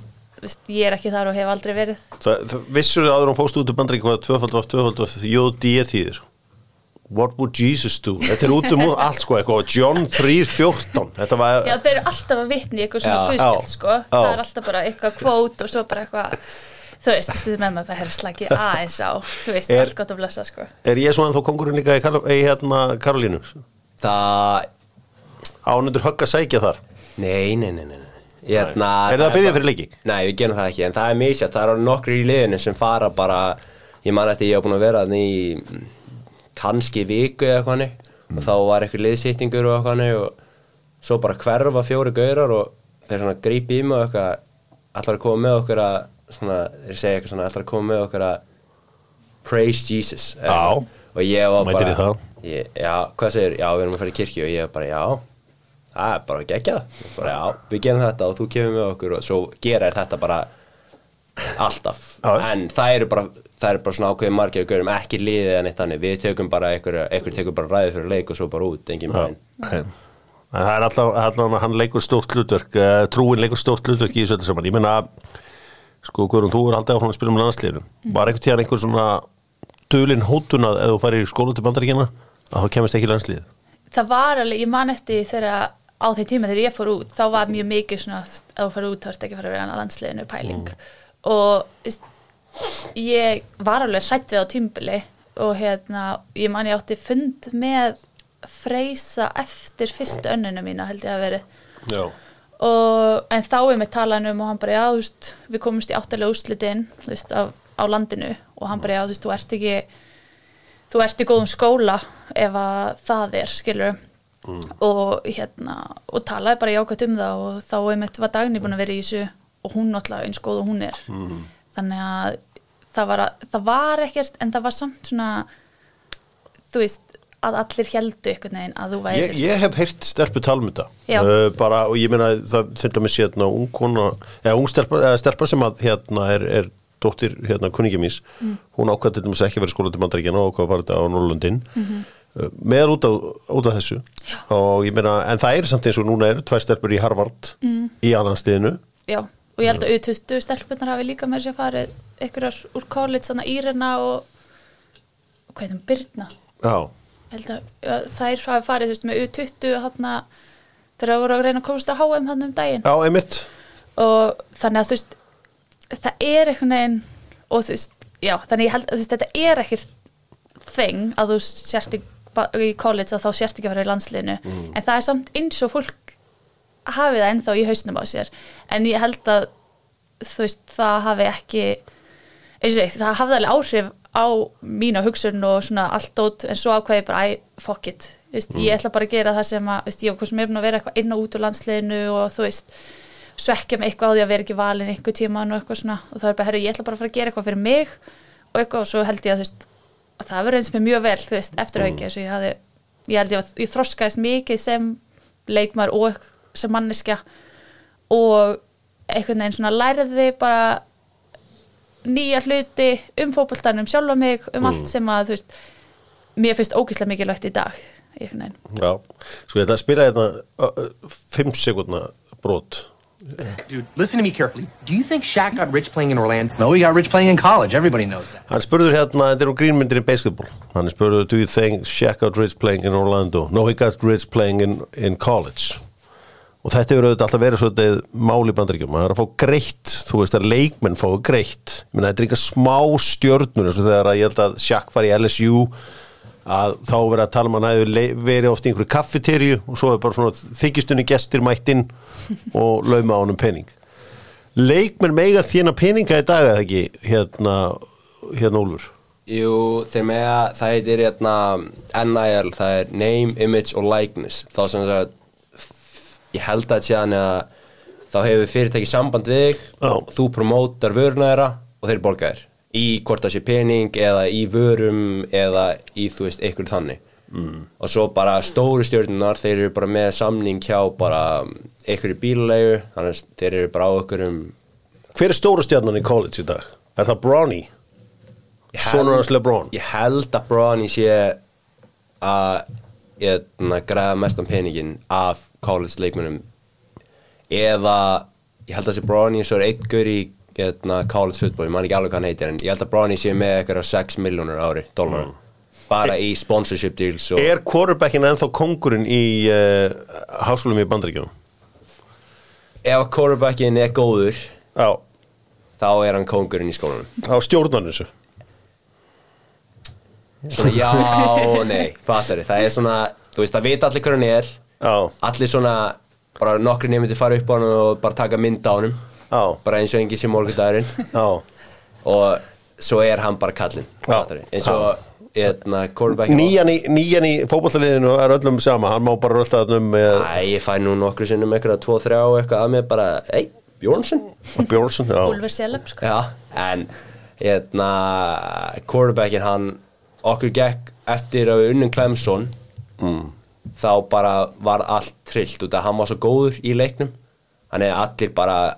veist, ég er ekki þar og hef aldrei verið. Það, það vissur þið áður hún fóst út úr bandri hvað tvöfald var tvöfald var JD þýðir What would Jesus do? Þetta er út um allt sko eitthvað John 3.14 Þetta var Já, þeir eru alltaf að vitni eitthvað svona guðspjöld, sko, Já. það er alltaf bara eitthvað kvót og svo bara eitthvað, þú veist, stuðið með maður bara hefur slagið aðeins á, þú veist, Er- allt gott að blessa, sko. Er ég svo ennþá kongurinn líka í, Karl, í hérna Karolínu? Það, Ánundur högg að sækja þar nei, nei, nei, nei nei. Hérna, Er það að byggja fyrir leiki? Nei, við gerum það ekki, en það er misjátt, það eru nokkru í liðinu sem fara bara, ég man eftir ég hef búin að vera í mm, kannski viku eða eitthvað hannig og þá var eitthvað liðsýttingur og eitthvað og svo bara hverfa fjóri gaurar og þeir svona grípi í mig og eitthvað, allar að koma með okkur að, svona, þeir segja eitthvað svona, allar að koma með okkur að praise Jesus. Já. Og ég var Mætir bara, í það? Ég, já, hvað segir, já, við erum að fara í kirkju og ég var bara, já, það er bara geggjað bara, já, við gerum þetta og þú kemur með okkur og svo gera þér þetta bara alltaf, Já. en það eru bara það eru bara svona ákveðið margir og görum ekki liðið en eitt annir, við tökum bara einhver, einhver tekur bara ræðið fyrir leik og svo bara út, engin bæn En það er alltaf, alltaf hann leikur stórt hlutverk uh, trúin leikur stórt hlutverk í þessu öllu saman ég menna, sko Guðrún, þú er alltaf áfram að spila um landsliðinu. Var einhvern tíðan einhver svona dulin hótunað ef þú færir í skóla til bandaríkjana að þá kemist ekki landslið Það var alveg, ég man eftir þegar á þeir tíma þegar ég fór út, þá var mjög mikið svona, að þú fara út, þá ertu ekki að fara að vera á landsliðinu pæling. Og þú veist, ég var alveg hrætt við á tímbili og hérna, ég man ég átti fund með freysa eftir fyrstu önnuna mína held ég að verið. Já. Og, en þá er með talan um og hann bara, já, þú veist, við komumst í áttalega úrslitin, þú veist, á, á landinu. Og hann bara, já, þú veist, þú ert ekki þú ert í góðum skóla ef að það er, skilur og hérna og talaði bara jákvæmt um það og þá einmitt var Dagný búin að vera í þessu og hún náttúrulega eins góð og hún er. Þannig að það var, að, það var ekkert en það var samt svona þú veist, að allir heldu einhvern veginn að þú væri Ég, ég hef heyrt stelpu tala um þetta Já. uh, bara, og ég meina það þetta með hérna ung kona eða ung stelpa, eða stelpa sem að hérna er, er dóttir hérna kunningja míns Mm. hún ákvæði til þess ekki verið skóla til bandaríkjana og ákvæði bara þetta á Norrlundin mm Mhm. með út af, út af þessu Já. og ég meina, en það er samt eins og núna eru tvær stelpur í Harvard Mm. í annarsliðinu Já, og ég held að U20 stelpunar hafi líka með sér farið einhverjar úr college, þannig Írena og heitum, Birna Já, Þær hafi farið, veist, með U20 hann þegar það voru að reyna að komast á HM hann um daginn. Já, einmitt. Og þannig að þú veist það er einhvern veginn og þú veist, já, þannig ég held að þú veist, þetta er ekkert þing að þú sérst í, í college að þá sérst ekki að fara í landsliðinu. En það er samt eins og fólk hafi það ennþá í hausnum á sér. En ég held að þú veist, það hafi ekki eins og ég, það hafði alveg áhrif á mína hugsun og svona allt út en svo ákveði ég bara, æ, fuck it. Veist, ég ætla bara að gera það sem að veist, ég sem er búin að vera eitthvað inn og út úr landsliðinu og þú veist, svekkja mig eitthvað á því að vera ekki valin einhver tíman og eitthvað svona. Og það er bara, herru, ég ætla bara að fara að gera eitthvað fyrir mig og eitthvað. Og svo held ég að veist að það verður eins með mjög vel, þú veist, eftir að ekki ég hafði, ég held ég að ég þroskaðist mikið sem leikmar og sem manneskja. Og einhvern veginn svona læriði bara nýja hluti um fótboltanum sjálfa mig, um allt sem að veist, mér finnst ógíslega mikilvægt í dag Já, sko ég ætla að spila hérna uh, uh, fimm sekundna brot Dude, listen to me carefully. Do you think Shaq got rich playing in Orlando? No, he got rich playing in college. Everybody knows that. Hann spurður hérna, þetta er úr grínmyndir í basketball Hann spurður, do you think Shaq got rich playing in Orlando? No, he got rich playing in, in college Og þetta hefur auðvitað alltaf verið svolítið máli bandaríkjum Það er að fá greitt, þú veist að leikmenn fá greitt. Ég meina, þetta er eitthvað smá stjörnur eins og þegar að ég held að Shaq var í LSU að þá verið að tala um að hann verið oft í einhverju kaffeterju og svo er bara svona þykistunni gestir mættinn og lauma á honum pening. Leikmenn mega þína peninga í dag eða ekki hérna, hérna Úlfur? Jú, þeir með að það heitir hérna NIL, það er Name, Image og Likeness. Þá sem sagt ég held að séðan að þá hefur fyrirtæki samband við þig Já. og þú promótar vöruna þeirra og þeir borga þér í hvort það sé pening eða í vörum eða í þú veist ykkur þannig mm. og svo bara stóru stjórnunar þeir eru bara með samning hjá bara í bílalegu þannig að þeir eru bara á ykkur um Hver er stóru stjarnan í college í dag? Er það Bronny? Sonur hans LeBron Ég held að Bronny sé að hérna, græða mestan peningin af college leikmennum eða ég held að sé Bronny svo er einn gaur í hérna, college football, ég man ekki alveg hvað hann heitir en ég held að Bronny sé með eitthvað 6 miljónur ári dólar bara í sponsorship deals og Er quarterbackin ennþá kongurinn í uh, háskólum í Bandaríkjum? ef quarterbackin er góður Já, þá er hann kóngurinn í skólanum. Á stjórnan þessu svona já og nei, fattar það er svona, þú veist, það vita allir hver hann er. Já, allir svona bara nokkri nefndir fara upp á hann og bara taka mynd á hann já, bara eins og engi sem morgundagurinn. Já. Og svo er hann bara kallinn Já. fattarðu? eins og hérna, quarterbackin Nýjan í, nýjan í fótballaliðinu er öllum sama. Hann má bara rölda þarna um með Æ, ég fæ nú nokkru sinnum eitthvað 2-3 og eitthvað að mér bara, ei, Bjórnsson Bjórnsson Já, Úlfur Seleb sko. Já, en hérna, quarterbackin hann okkur gekk eftir að við unnum Clemson Mm. þá bara var allt trillt út að hann var svo góður í leiknum. Hann er allir bara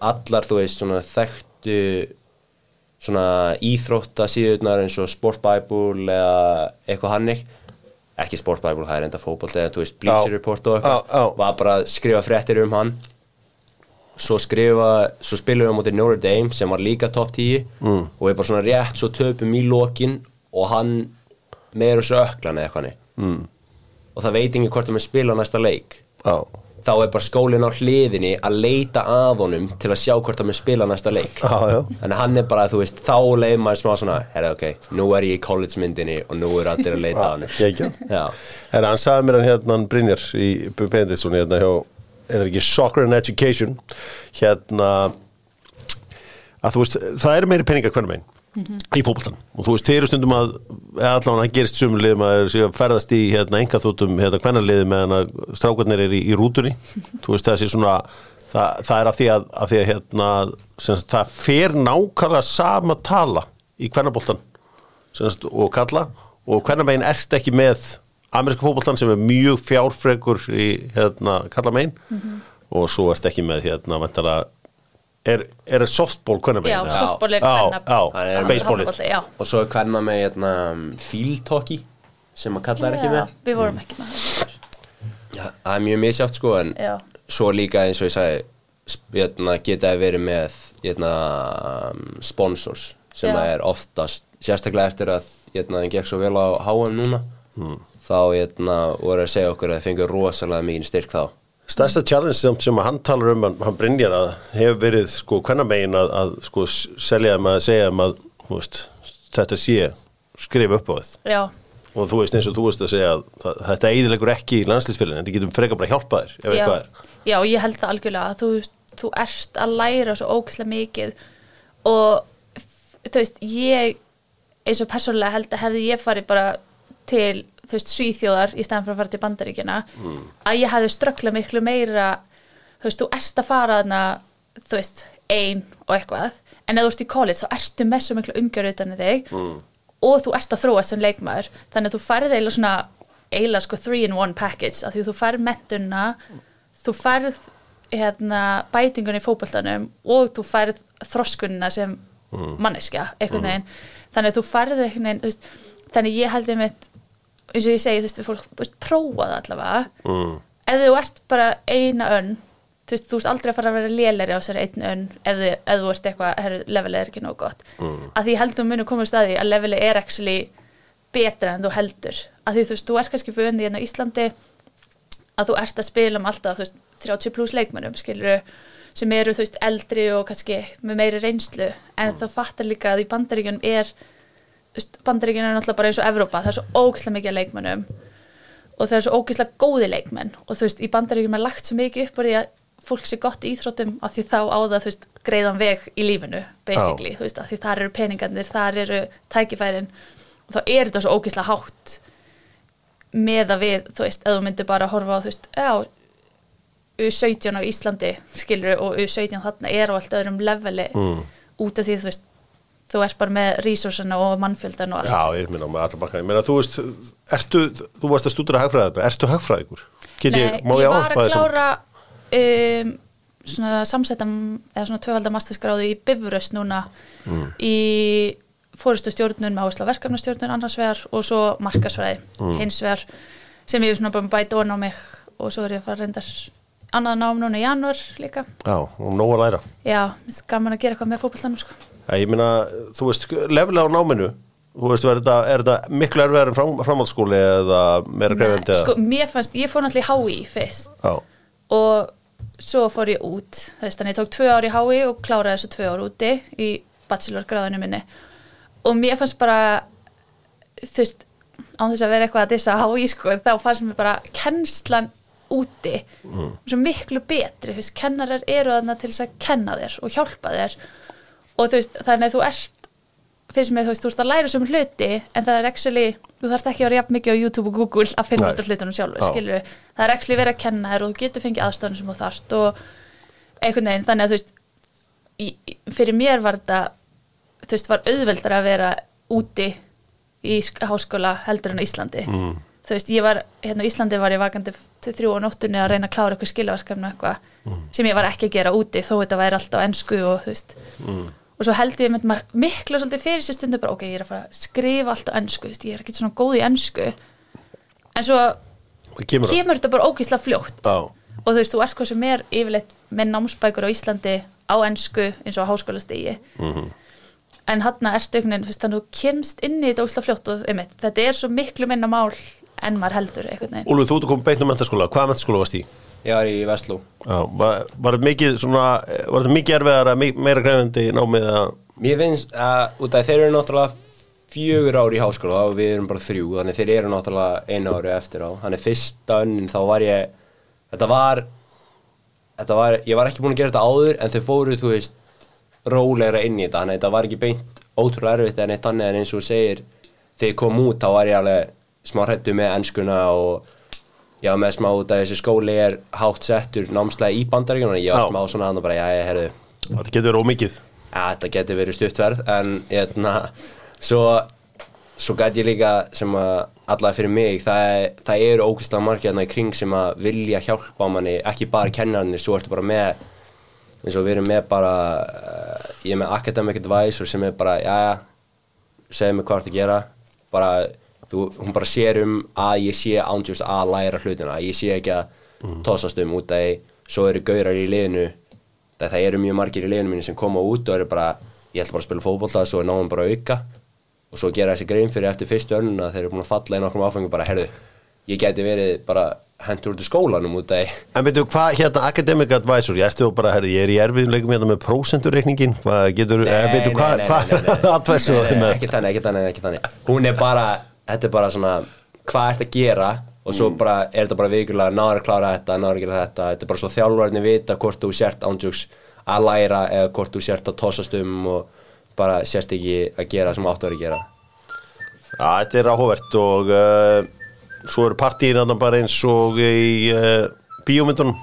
allar þú veist svona þekktu svona íþrótta síðurnar eins og Sport Bible eða eitthvað hannig. Ekki Sport Bible, það er enda fótbolt eða þú veist Bleacher. Report og eitthvað. Var bara að skrifa fréttir um hann. Svo skrifa, svo spilum við á móti Notre Dame sem var líka top 10 mm. og við bara svona rétt svo töpum í lokin og hann meður þessu öklan eða eitthvað mm. og það veit ekki hvort það með spila næsta leik. Já, þá er bara skólinn á hliðinni að leita að honum til að sjá hvort það með spila næsta leik. Þannig að hann er bara, þú veist, þá leið maður smá svona, herra ok, nú er ég í college myndinni og nú er allir að leita að hann En hann sagði mér hann hérna hann Brynjar í Benditsson hérna hjá eða ekki Soccer and Education hérna að þú veist, það eru meiri peningar hvernig megin í fótboltan og þú veist, þeir eru stundum að allan að gerist sumliðum að ferðast í hérna engaþóttum hérna hvernarliði meðan að strákarnir er í, í rútunni. Þú veist, það sé svona það, það er af því að, af því að hérna, sagt, það fer nákvæmlega sama tala í hvernarboltan semst, og kalla. Og hvernig megin ert ekki með ameríska fótboltan sem er mjög fjárfregur í hérna, kalla megin og svo ert ekki með hérna, vantala, er, er softball hvernig megin? Já, softball er já, kvenna- já, Það er- baseballið. Og svo er hvernig með hérna, field hockey sem að kalla er ekki Já, með. Við vorum ekki með það. Já, það er mjög misjátt sko en Já. svo líka eins og ég sagði hérna, geta verið með hérna, sponsors sem Já. er oftast sérstaklega eftir að hérna, það gekk svo vel á HM núna þá hérna, voru að segja okkur að það fengur rosalega mikið styrk þá Stærsta challenge sem, sem hann talar um hann, Brynjar að hefur verið sko hvernig megin að, að sko selja þeim að segja þeim að veist, þetta sé skrifa upp á þið. Já, og þú veist eins og þú veist að segja að þetta eiginlegur ekki í landslýsfélagin þetta getum frekar bara að hjálpa þér ef eitthvað er. Já, ég held það algjörlega að þú, þú ert að læra svo ógæslega mikið. Og þú veist, ég eins og persónulega held að hefði ég farið bara til, þú veist, svíþjóðar í stæðan fyrir að fara til bandaríkina að ég hefði ströggla miklu meira þú veist, þú ert að fara þarna þú veist, ein og eitthvað en ef þú ert í college þá ertu með svo miklu umgjörð utan þig og þú ert að þróa sem leikmaður. Þannig að þú færð eiginlega svona eiginlega sko 3 in 1 package af því að þú færð mettuna þú færð hérna, bætingunni í fótboltanum og þú færð þroskunina sem manneskja einhvern veginn. Þannig að þú færð einhvern veginn þú veist, þannig ég held einmitt eins og ég segi, þú veist, við fólk þú veist, prófa það allavega. Mm. ef þú ert bara eina önn þú veist, þú veist aldrei að fara að vera lélæri á þessari einn önn ef, ef þú ert eitthvað, herru, levelið er ekki nóg gott. Mm. að því ég held að munu koma staði að levelið er actually betra en þú heldur. Að því þú veist, þú ert kannski fyrir öndi hérna á Íslandi að þú ert að spila um alltaf þú veist, 30 pluss leikmönnum skilur sem eru þú veist eldri og kannski með meiri reynslu. En þá fattar líka að í bandaríkjunum er bandaríkjunum er náttúrulega bara eins og Evrópa, það er svo ógæslega mikið af leikmönnum og það er svo ógæslega góði leikmenn og þú veist, í bandaríkjunum er lagt svo mikið upp úr því að fólk sé gott í íþróttum af því þá á það, þú veist, greiðan veg í lífinu basically, þú veist, af því þar eru peningarnir þar eru tækifærin og þá er þetta svo ógæslega hátt með að við, þú veist, ef þú myndir bara horfa á, þú veist, já U17 á Íslandi, skilur og U17 þarna er á allt öðrum leveli Mm. út af því, þú veist þú ert bara með resursana og mannfjöldan og allt. Já, ég minna með allar bakka. Ég meina, þú veist, ertu, þú varst að stúdra hagfræði þetta Ertu ég, Nei, ég, ég var að klára um, svona samsettam eða svona tvöfaldar masterskráðu í Bifröst núna Mm. í fórustu stjórnun með áherslu á verkefnastjórnun annars vegar og svo markasfræði Mm. hins vegar sem ég er svona bara bæta ofan á mig og svo er ég að fara reyndar annað nám núna í janúar líka. Já, og nóg að læra. Já, gaman að gera eitthvað með fótbollanum sko. Ég meina, þú veist, lefilega á náminu. Þú veist, er þetta, er þetta miklu erfiðar en fram, framhaldsskóli eða meira grefandi sko, mér fannst, ég fór náttúrulega í HÍ fyrst. Já, og svo fór ég út veist, þannig ég tók tvö ár í HÍ og kláraði þessu tvö ár úti í bachelorgráðinu minni. Og mér fannst bara þú veist, án þess að vera eitthvað að dissa HÍ sko, þá fannst mér bara kennslan úti svo miklu betri, þú veist, kennarar eru þarna til þess að kenna þér og hjálpa þér og þú veist, þannig að þú ert finnst mér, þú veist, þú ert að læra sem hluti en það er actually, þú þarft ekki að vera jafn mikið á YouTube og Google að finna út af hlutunum sjálfur, Já. skilur það er actually verið að kenna þér og þú getur fengið aðstofnum sem þú þarft og einhvern veginn, þannig að þú veist í, fyrir mér var þetta þú veist, var auðveldar að vera úti í sk- háskóla heldur en á Íslandi. Mm. þú veist, ég var, hérna á Íslandi var ég vakandi þrjú á nóttunni að reyna að klára eitthvað skilaverkefni og eitthvað sem ég var ekki að gera úti þó þetta væri alltaf á ensku og þú veist og svo held ég með miklu svolítið fyrir sér stundu bara ok, ég er að fara að skrifa alltaf á veist, ég er ekki svona góð í ensku. En svo kemur kemur þetta bara ógísla fljótt. Já, og þú veist, þú ert hvað sem er yfirleitt með námsbækur á Íslandi á ensku eins og á háskólastigi. Mhm. en hann ertu einhvern veginn, þú veist, þannig að þú kemst inn í þetta ógísla fljótt og einmitt, þetta er svo miklu minna mál en maður heldur Úlfur, þú ert að koma beint um mentaskóla Hvaða mentaskóla varst í? Ég var í Vestló. Já, var, var þetta mikið svona Var þetta mikið erfiðar að meira grefandi námið að Mér finnst að út af þeir eru náttúrulega fjögur ári í háskóla og við erum bara þrjú þannig þeir eru náttúrulega einu ári eftir á. Þannig fyrsta önnin þá var ég þetta var, þetta var ég var ekki búin að gera þetta áður en þau fóru þú veist rólegra inn í þetta. Þannig þetta var ekki beint ótrúlega erfitt en eitt annað en eins og segir þegar ég kom út þá var ég alveg smá hrættu með enskuna og já með smá út að þessi skóli er hátt settur námslega í bandaríkjunum. Ég var Já. smá svona og bara já ég herðu. Þetta getur verið ómikið Ja, þetta getur verið stuttverð en hérna, svo, svo gæti ég líka sem að allavega fyrir mig, það, er, það eru ógæslega margir hérna í kring sem að vilja hjálpa manni, ekki bara kennarnir, svo ertu bara með eins og við erum með bara uh, ég er með academic advisor sem er bara, já, já, segðu mig hvað ertu að gera bara, þú, hún bara sér um að ég sé ándjúst að læra hlutina, ég sé ekki að tósast um út að svo eru gaurar í liðinu það, það eru mjög margir í liðinu mínu sem koma út og eru bara, ég ætla bara að spila fótbolta svo er náum bara að auka. Og svo gera þessi grein fyrir eftir fyrstu önnuna þeir eru búin að falla í nokkrum áfengi bara, herðu ég geti verið bara hendur út í skólanum út að En veitu, hvað hérna Academic Advisor, ég ertu bara, herri, ég er í erfiðleikum hérna með prósenturreikningin, hvað getur, Nei, eh, veitu, nei, hvað, nei, nei, hvað, nei, nei. advisor Nei, það nei, með? ekki þannig, ekki þannig, ekki þannig. Hún er bara, þetta er bara svona hvað ert að gera? Og svo bara er þetta bara vikulega, náður að klára þetta náður að gera þetta, þetta er bara svo þjálfarni vita hvort þú sért ándjúks að læra eða hvort þú sért að tossast um og bara sért ekki að gera sem áttu að vera að gera. Já, þetta er áhugavert og uh, svo eru partíin þarna bara eins og í uh, bíómyndunum.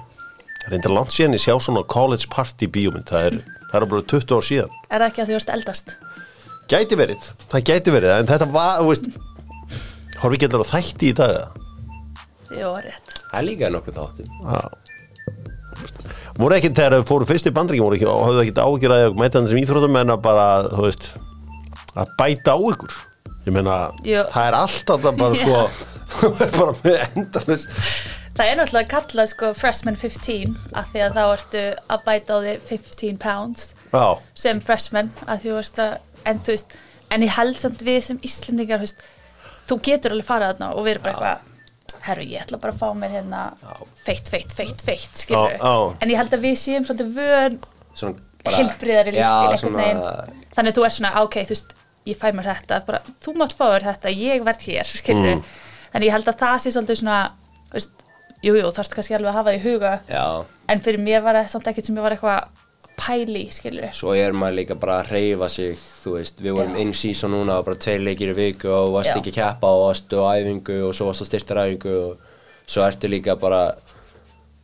Reyndar langt síðan ég sjá svona college party bíómynd Það er, það er bara 20 ár síðan. Er það ekki að þú varst eldast? Gæti verið, það gæti verið En þetta var, þú veist Horfi allar á þætti í dag eða? Jó, rétt. Það er líka nokkuð þáttum voru ekki þegar þau fóru fyrst í bandringin voru ekki og höfðu ekki ágjur að mæta þannig sem íþróttum en að bara, þú veist að bæta á ykkur? Ég meina, Jú. það er alltaf það bara sko, þú er bara með endanist Það er náttúrulega kallað sko freshman 15 af því að þá ertu að bæta á því 15 pounds já, sem freshman að því þú veist að en þú veist, en ég held samt við sem Íslendingar, þú veist, þú getur alveg farað þarna og erum bara eitthvað herru, ég ætla bara að fá mér hérna feitt, feitt, feitt, feitt, en ég held að við séum svolítið vön Svona heilbriðari lífstíl þannig að þú er svona, "Ah, ok, þú veist, ég fæ mér þetta bara, þú mátt fá þér þetta, ég verð hér skilur, Mm. þannig ég held að það sé svolítið svona, veist, jú, þarfst kannski alveg að hafa það í huga, Já, en fyrir mér var það samt ekkert sem ég var eitthvað að pæli, skilur svo er maður líka bara að reyfa sig Þú veist, við vorum inn sísón núna og bara tveir leikir í viku og varst Já. ekki að keppa og varstu á æfingu og svo varstu að styrta æfingu og svo ertu líka bara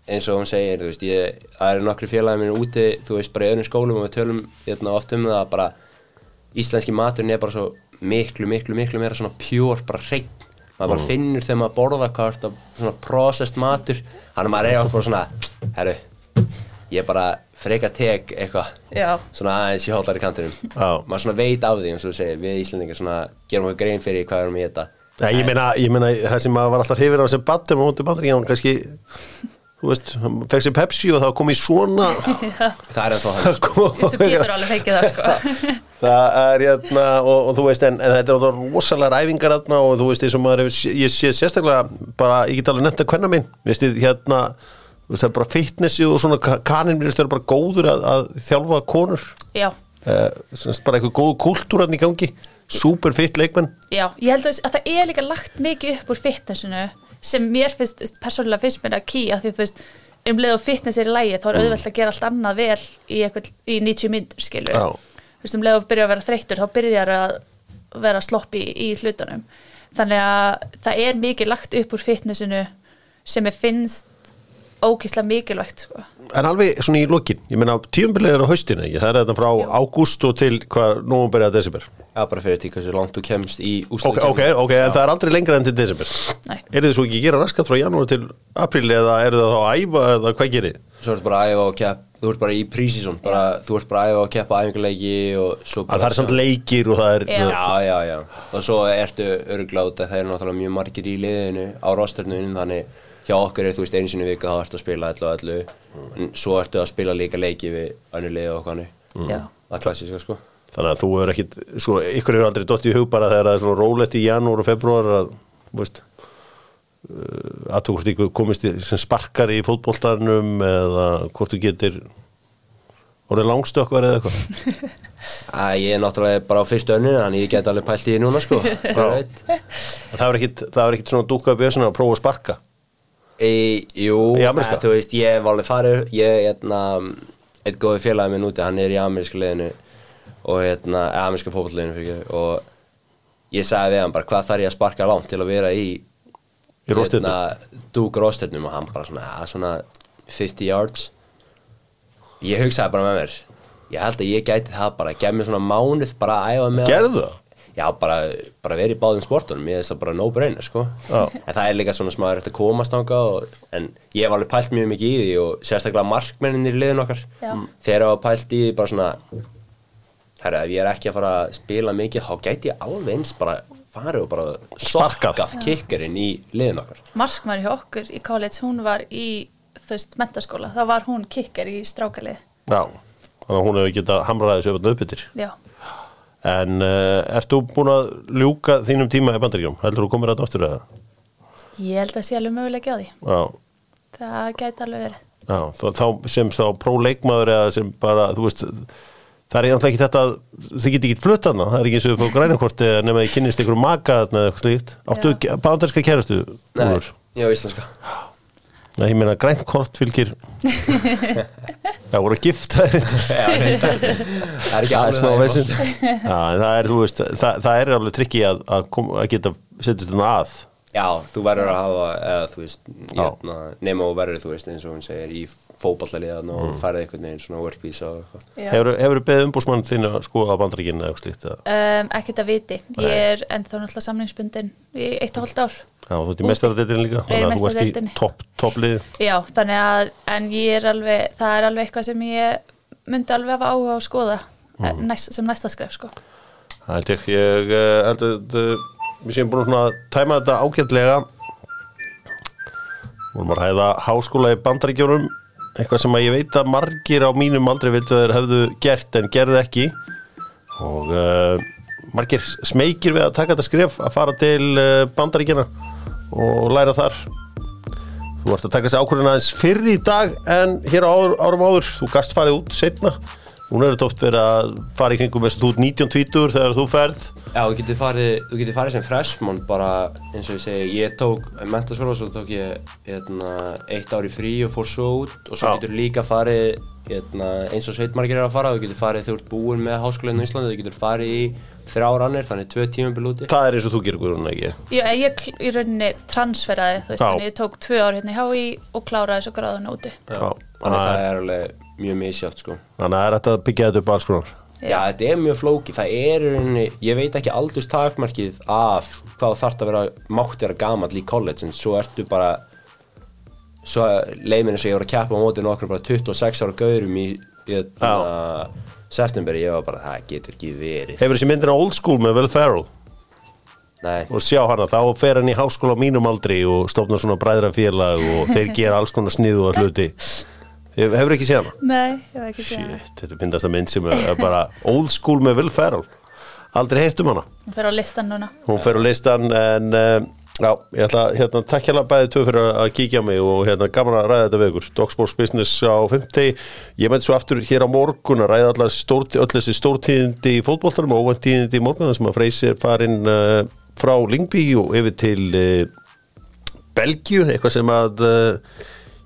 eins og hún segir, þú veist, ég, það eru nokkri félagið mér úti, þú veist, bara í öðrum skólum og við tölum hérna, oft um það að bara íslenski maturinn er bara svo miklu, miklu, miklu meira svona pjór, bara hreinn. Maður bara finnur þegar maður borða hvað er þetta svona processed matur. Hann er maður er bara svona, herru ég bara freka tek eitthvað Já, svona aðeins í hóllari kantinum. Já. maður svona veit af því eins og þú segir. Við Íslandingar svona gerum okkur grein fyrir hvað við erum í þetta Nei, ég meina, ég meina það sem maður var alltaf hrifir á sem batum og bandringin hann kannski þú veist, hann fekk sér Pepsi og það kom í svona. Það er ennþá hann sko, þú getur alveg fengið það, sko. Það er hérna og, og þú veist, en, en þetta er rosalega æfingar hérna og þú veist, eins og maður hefur, ég sé sérstaklega bara, ég get alveg nefnt að hvenna minn veist hérna, það er bara fitnessi og svona ka- kaninn mér er bara góður að, að þjálfa konur. Já, uh, bara eitthvað góð kultúr hann í gangi. Super fit leikmenn. Já, ég held að, að það er líka lagt mikið upp úr fitnessinu sem mér finnst, persónulega finnst mér að af því þú veist, um leið og fitness er í lægi þá er auðvelt að gera allt annað vel í, eitthvað, í 90 myndur, skilur Já. þú veist, um leið og byrja að vera þreyttur þá byrjar að vera sloppi í, í hlutunum. Þannig að það er mikið lagt upp úr fitnessinu sem ég finnst ókísla mikilvægt, sko En alveg svona í lokin, ég meina tíumbilið er á haustinu, ekki? Það er þetta frá ágúst og til hvað nómur að desember. já bara fyrir því hversu langt þú kemst í Ok, úrslit ok, ok, en það er aldrei lengra enn til desember. Nei. Er þið svo ekki að gera raskat frá janúar til april eða eru það þá að æfa eða hvað gerir? svo ertu bara að æfa og kepp þú ert bara í prísísón bara, þú ert bara að æfa og keppa æfingarleiki og svo Að bara það er samt leikir og það er... Já. já, já, já og svo ertu öruglátt að það eru náttúrulega mjög margir í liðinu á rosternunum þannig hjá okkur er þú veist einu sinni í viku þá ertu að spila allu og allu en svo ertu að spila líka leiki við önnu lið og Já. það er klassíska sko. Þannig að þú er ekkit, sko, ykkur eru aldrei dott í hug bara þegar það er svona rólegt í janúar og februar að, veist, uh, að þú hvort ykkur komist í, sem sparkar í fótboltanum eða hvort þú getur orðið langstökkvar eða eitthvað. Æ, ég er náttúrulega bara á fyrstu önnu þannig ég get alveg pælt í því núna sko. Það er ekkit, það er ekkit svona dúka upp í össuna að prófa að sparka. Jú, Í ameríska? að, þú veist ég hef alveg farið ég, hérna, eitt góði félagi minn úti hann er í ameríska liðinu og hérna, ameríska ekki og ég sagði við hann bara hvað þarf ég að sparka langt til að vera í Í róstirnu? hérna, dúk rósturnum og hann bara svona, "Ja, svona 50 yards ég hugsaði bara með mér ég held að ég gæti það bara gef mér svona mánuð bara að æfa með Gerðu það? Já, bara, bara verið í báðum sportunum, ég veist það bara no brainer, sko. Já. En það er líka svona smá erfitt að komast ánga og, en ég hef alveg pælt mjög mikið í því og sérstaklega markmenninir í liðin okkar. Já. Þeir hafa pælt í því bara svona, herra, ef ég er ekki að fara að spila mikið, þá gæti ég alveg eins bara farið og bara sokkað kikkerinn í liðin okkar. Markmar hjá okkur í college, hún var í þú veist, mentaskóla, þá var hún kikkar í strákalið, Já, þannig að hún hefur getað hamraðið sér upp En uh, ert þú búin að ljúka þínum tíma í bandaríkjum? Heldur þú að aftur eða? ég held að sé alveg möguleiki á því Já, það gæti alveg verið já þá, þá sem þá próleikmaður eða sem bara, þú veist, það er eiginlega ekki þetta, að- þið get ekki flutt hana, það er ekki eins og þú fór grænakort eða nema þið kynnist ykkur maka þarna eða eitthvað slíkt. Áttu bandarska kærastu? Úlfur? já, íslenska. Nei, ég meina grænkort fylgir Já, voru að gifta Já, það er ekki alveg það Já, það er, þú veist, það, það er alveg trikki að, að, að geta setjast þarna að Já, þú verður að hafa, eða þú veist, Já. hérna, nema og verður, þú veist, eins og hún segir, í fótballaliðan og Mm. færið einhvern veginn svona workvísa og eitthvað. Hefur, hefur beðið umbúsmann þín að skoða bandaríkinn eða eitthvað slíkt? eða? Um, ekkert að viti, ég er ennþá náttúrulega samningsbundin í eitt og hálft ár Já, þú ert í mestaradeildinni líka, þannig að þú ert í topp top lið. Já, þannig að, en ég er alveg, það er alveg eitthvað sem ég myndi alveg hafa áhuga á að skoða mm. næst, sem næsta skref, sko. Það held ég, ég eh, held að við séum búin að tæma þetta ágætlega. Vorum að ræða háskóla í bandaríkjónum, eitthvað sem að ég veit að margir á mínum aldrei vildu þeir hefðu gert en gerðu ekki. Og uh, margir smeykir við að taka þetta skref að fara til uh, bandaríkjana og læra þar. Þú ert að taka þessi ákvörðin aðeins fyrr í dag en hér á ár, árum áður. Þú gast farið út setna. Núna er þetta oft verið að fara í kringum eins og þú ert 19 tvítur þegar þú ferð. Já, þú getur farið, farið sem freshman bara, eins og ég segi, ég tók mentaskóla, svo tók ég hérna, eitt ár í frí og fór svo út og svo Já. getur líka farið, hérna, eins og sveitmargir er að fara, þú getur farið þegar þú ert búinn með háskólainn á Íslandi, þú getur farið í þrjár annir, þannig tvö tímabil úti. Það er eins og þú gerir Guðrún, ekki? Ég, ég í rauninni transferaði, þú veist, Já. þannig ég tók tvö ár hérna í HÍ og kláraði svo gráðuna úti. Já. Þannig Það er- er alveg mjög misjátt, sko. Þannig að það er hægt að byggja þetta upp alls konar. Já, þetta er mjög flóki, það er rauninni, ég veit ekki aldurs takmarkið af hvað þú þarft að vera, mátt vera gamall í college, en svo ertu bara, svo eins og ég var að keppa á móti nokkur bara 26 ára gaurum í, í uh, september, ég var bara, það getur ekki verið. Hefur þessi myndina Old School með Will Ferrell Nei, og sjá hana, þá fer hann í háskóla á mínum aldri og stofnar svona bræðrafélag og þeir gera alls konar sniðu og hluti. Hef- Hefur ekki séð hana? Nei, ég var ekki segja það. Shit, þetta er myndast að mynd sem er bara Old School með Will Ferrell. Aldrei heitt um hana. Hún fer á listan núna. Hún fer á listan en uh, já, ég ætla að hérna, takk hérna bæði tvö fyrir að kíkja á mig og hérna gaman að ræða þetta við ykkur Dogsports Business á 50 ég mæti svo aftur hér á morgun að ræða allar stórt, öll þessi stórtíðindi í fótboltarum og óvæntíðindi í morgun þar sem að Freysi er farin uh, frá Lingby og yfir til uh, Belgíu, eitthvað sem að uh,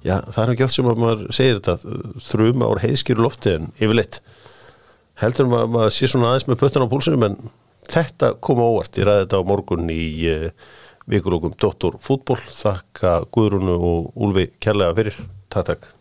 já, það er ekki oft sem að maður segir þetta, þrjum ár heiðskýru lofti en yfirleitt. Heldur maður, maður sé svona aðeins með pöttan á púlsunum en þetta kom á óvart, ég ræði þetta á morgun í uh, vikulókum Dóttor fútból, þakka Guðrúnu og Úlfi kærlega fyrir, takk takk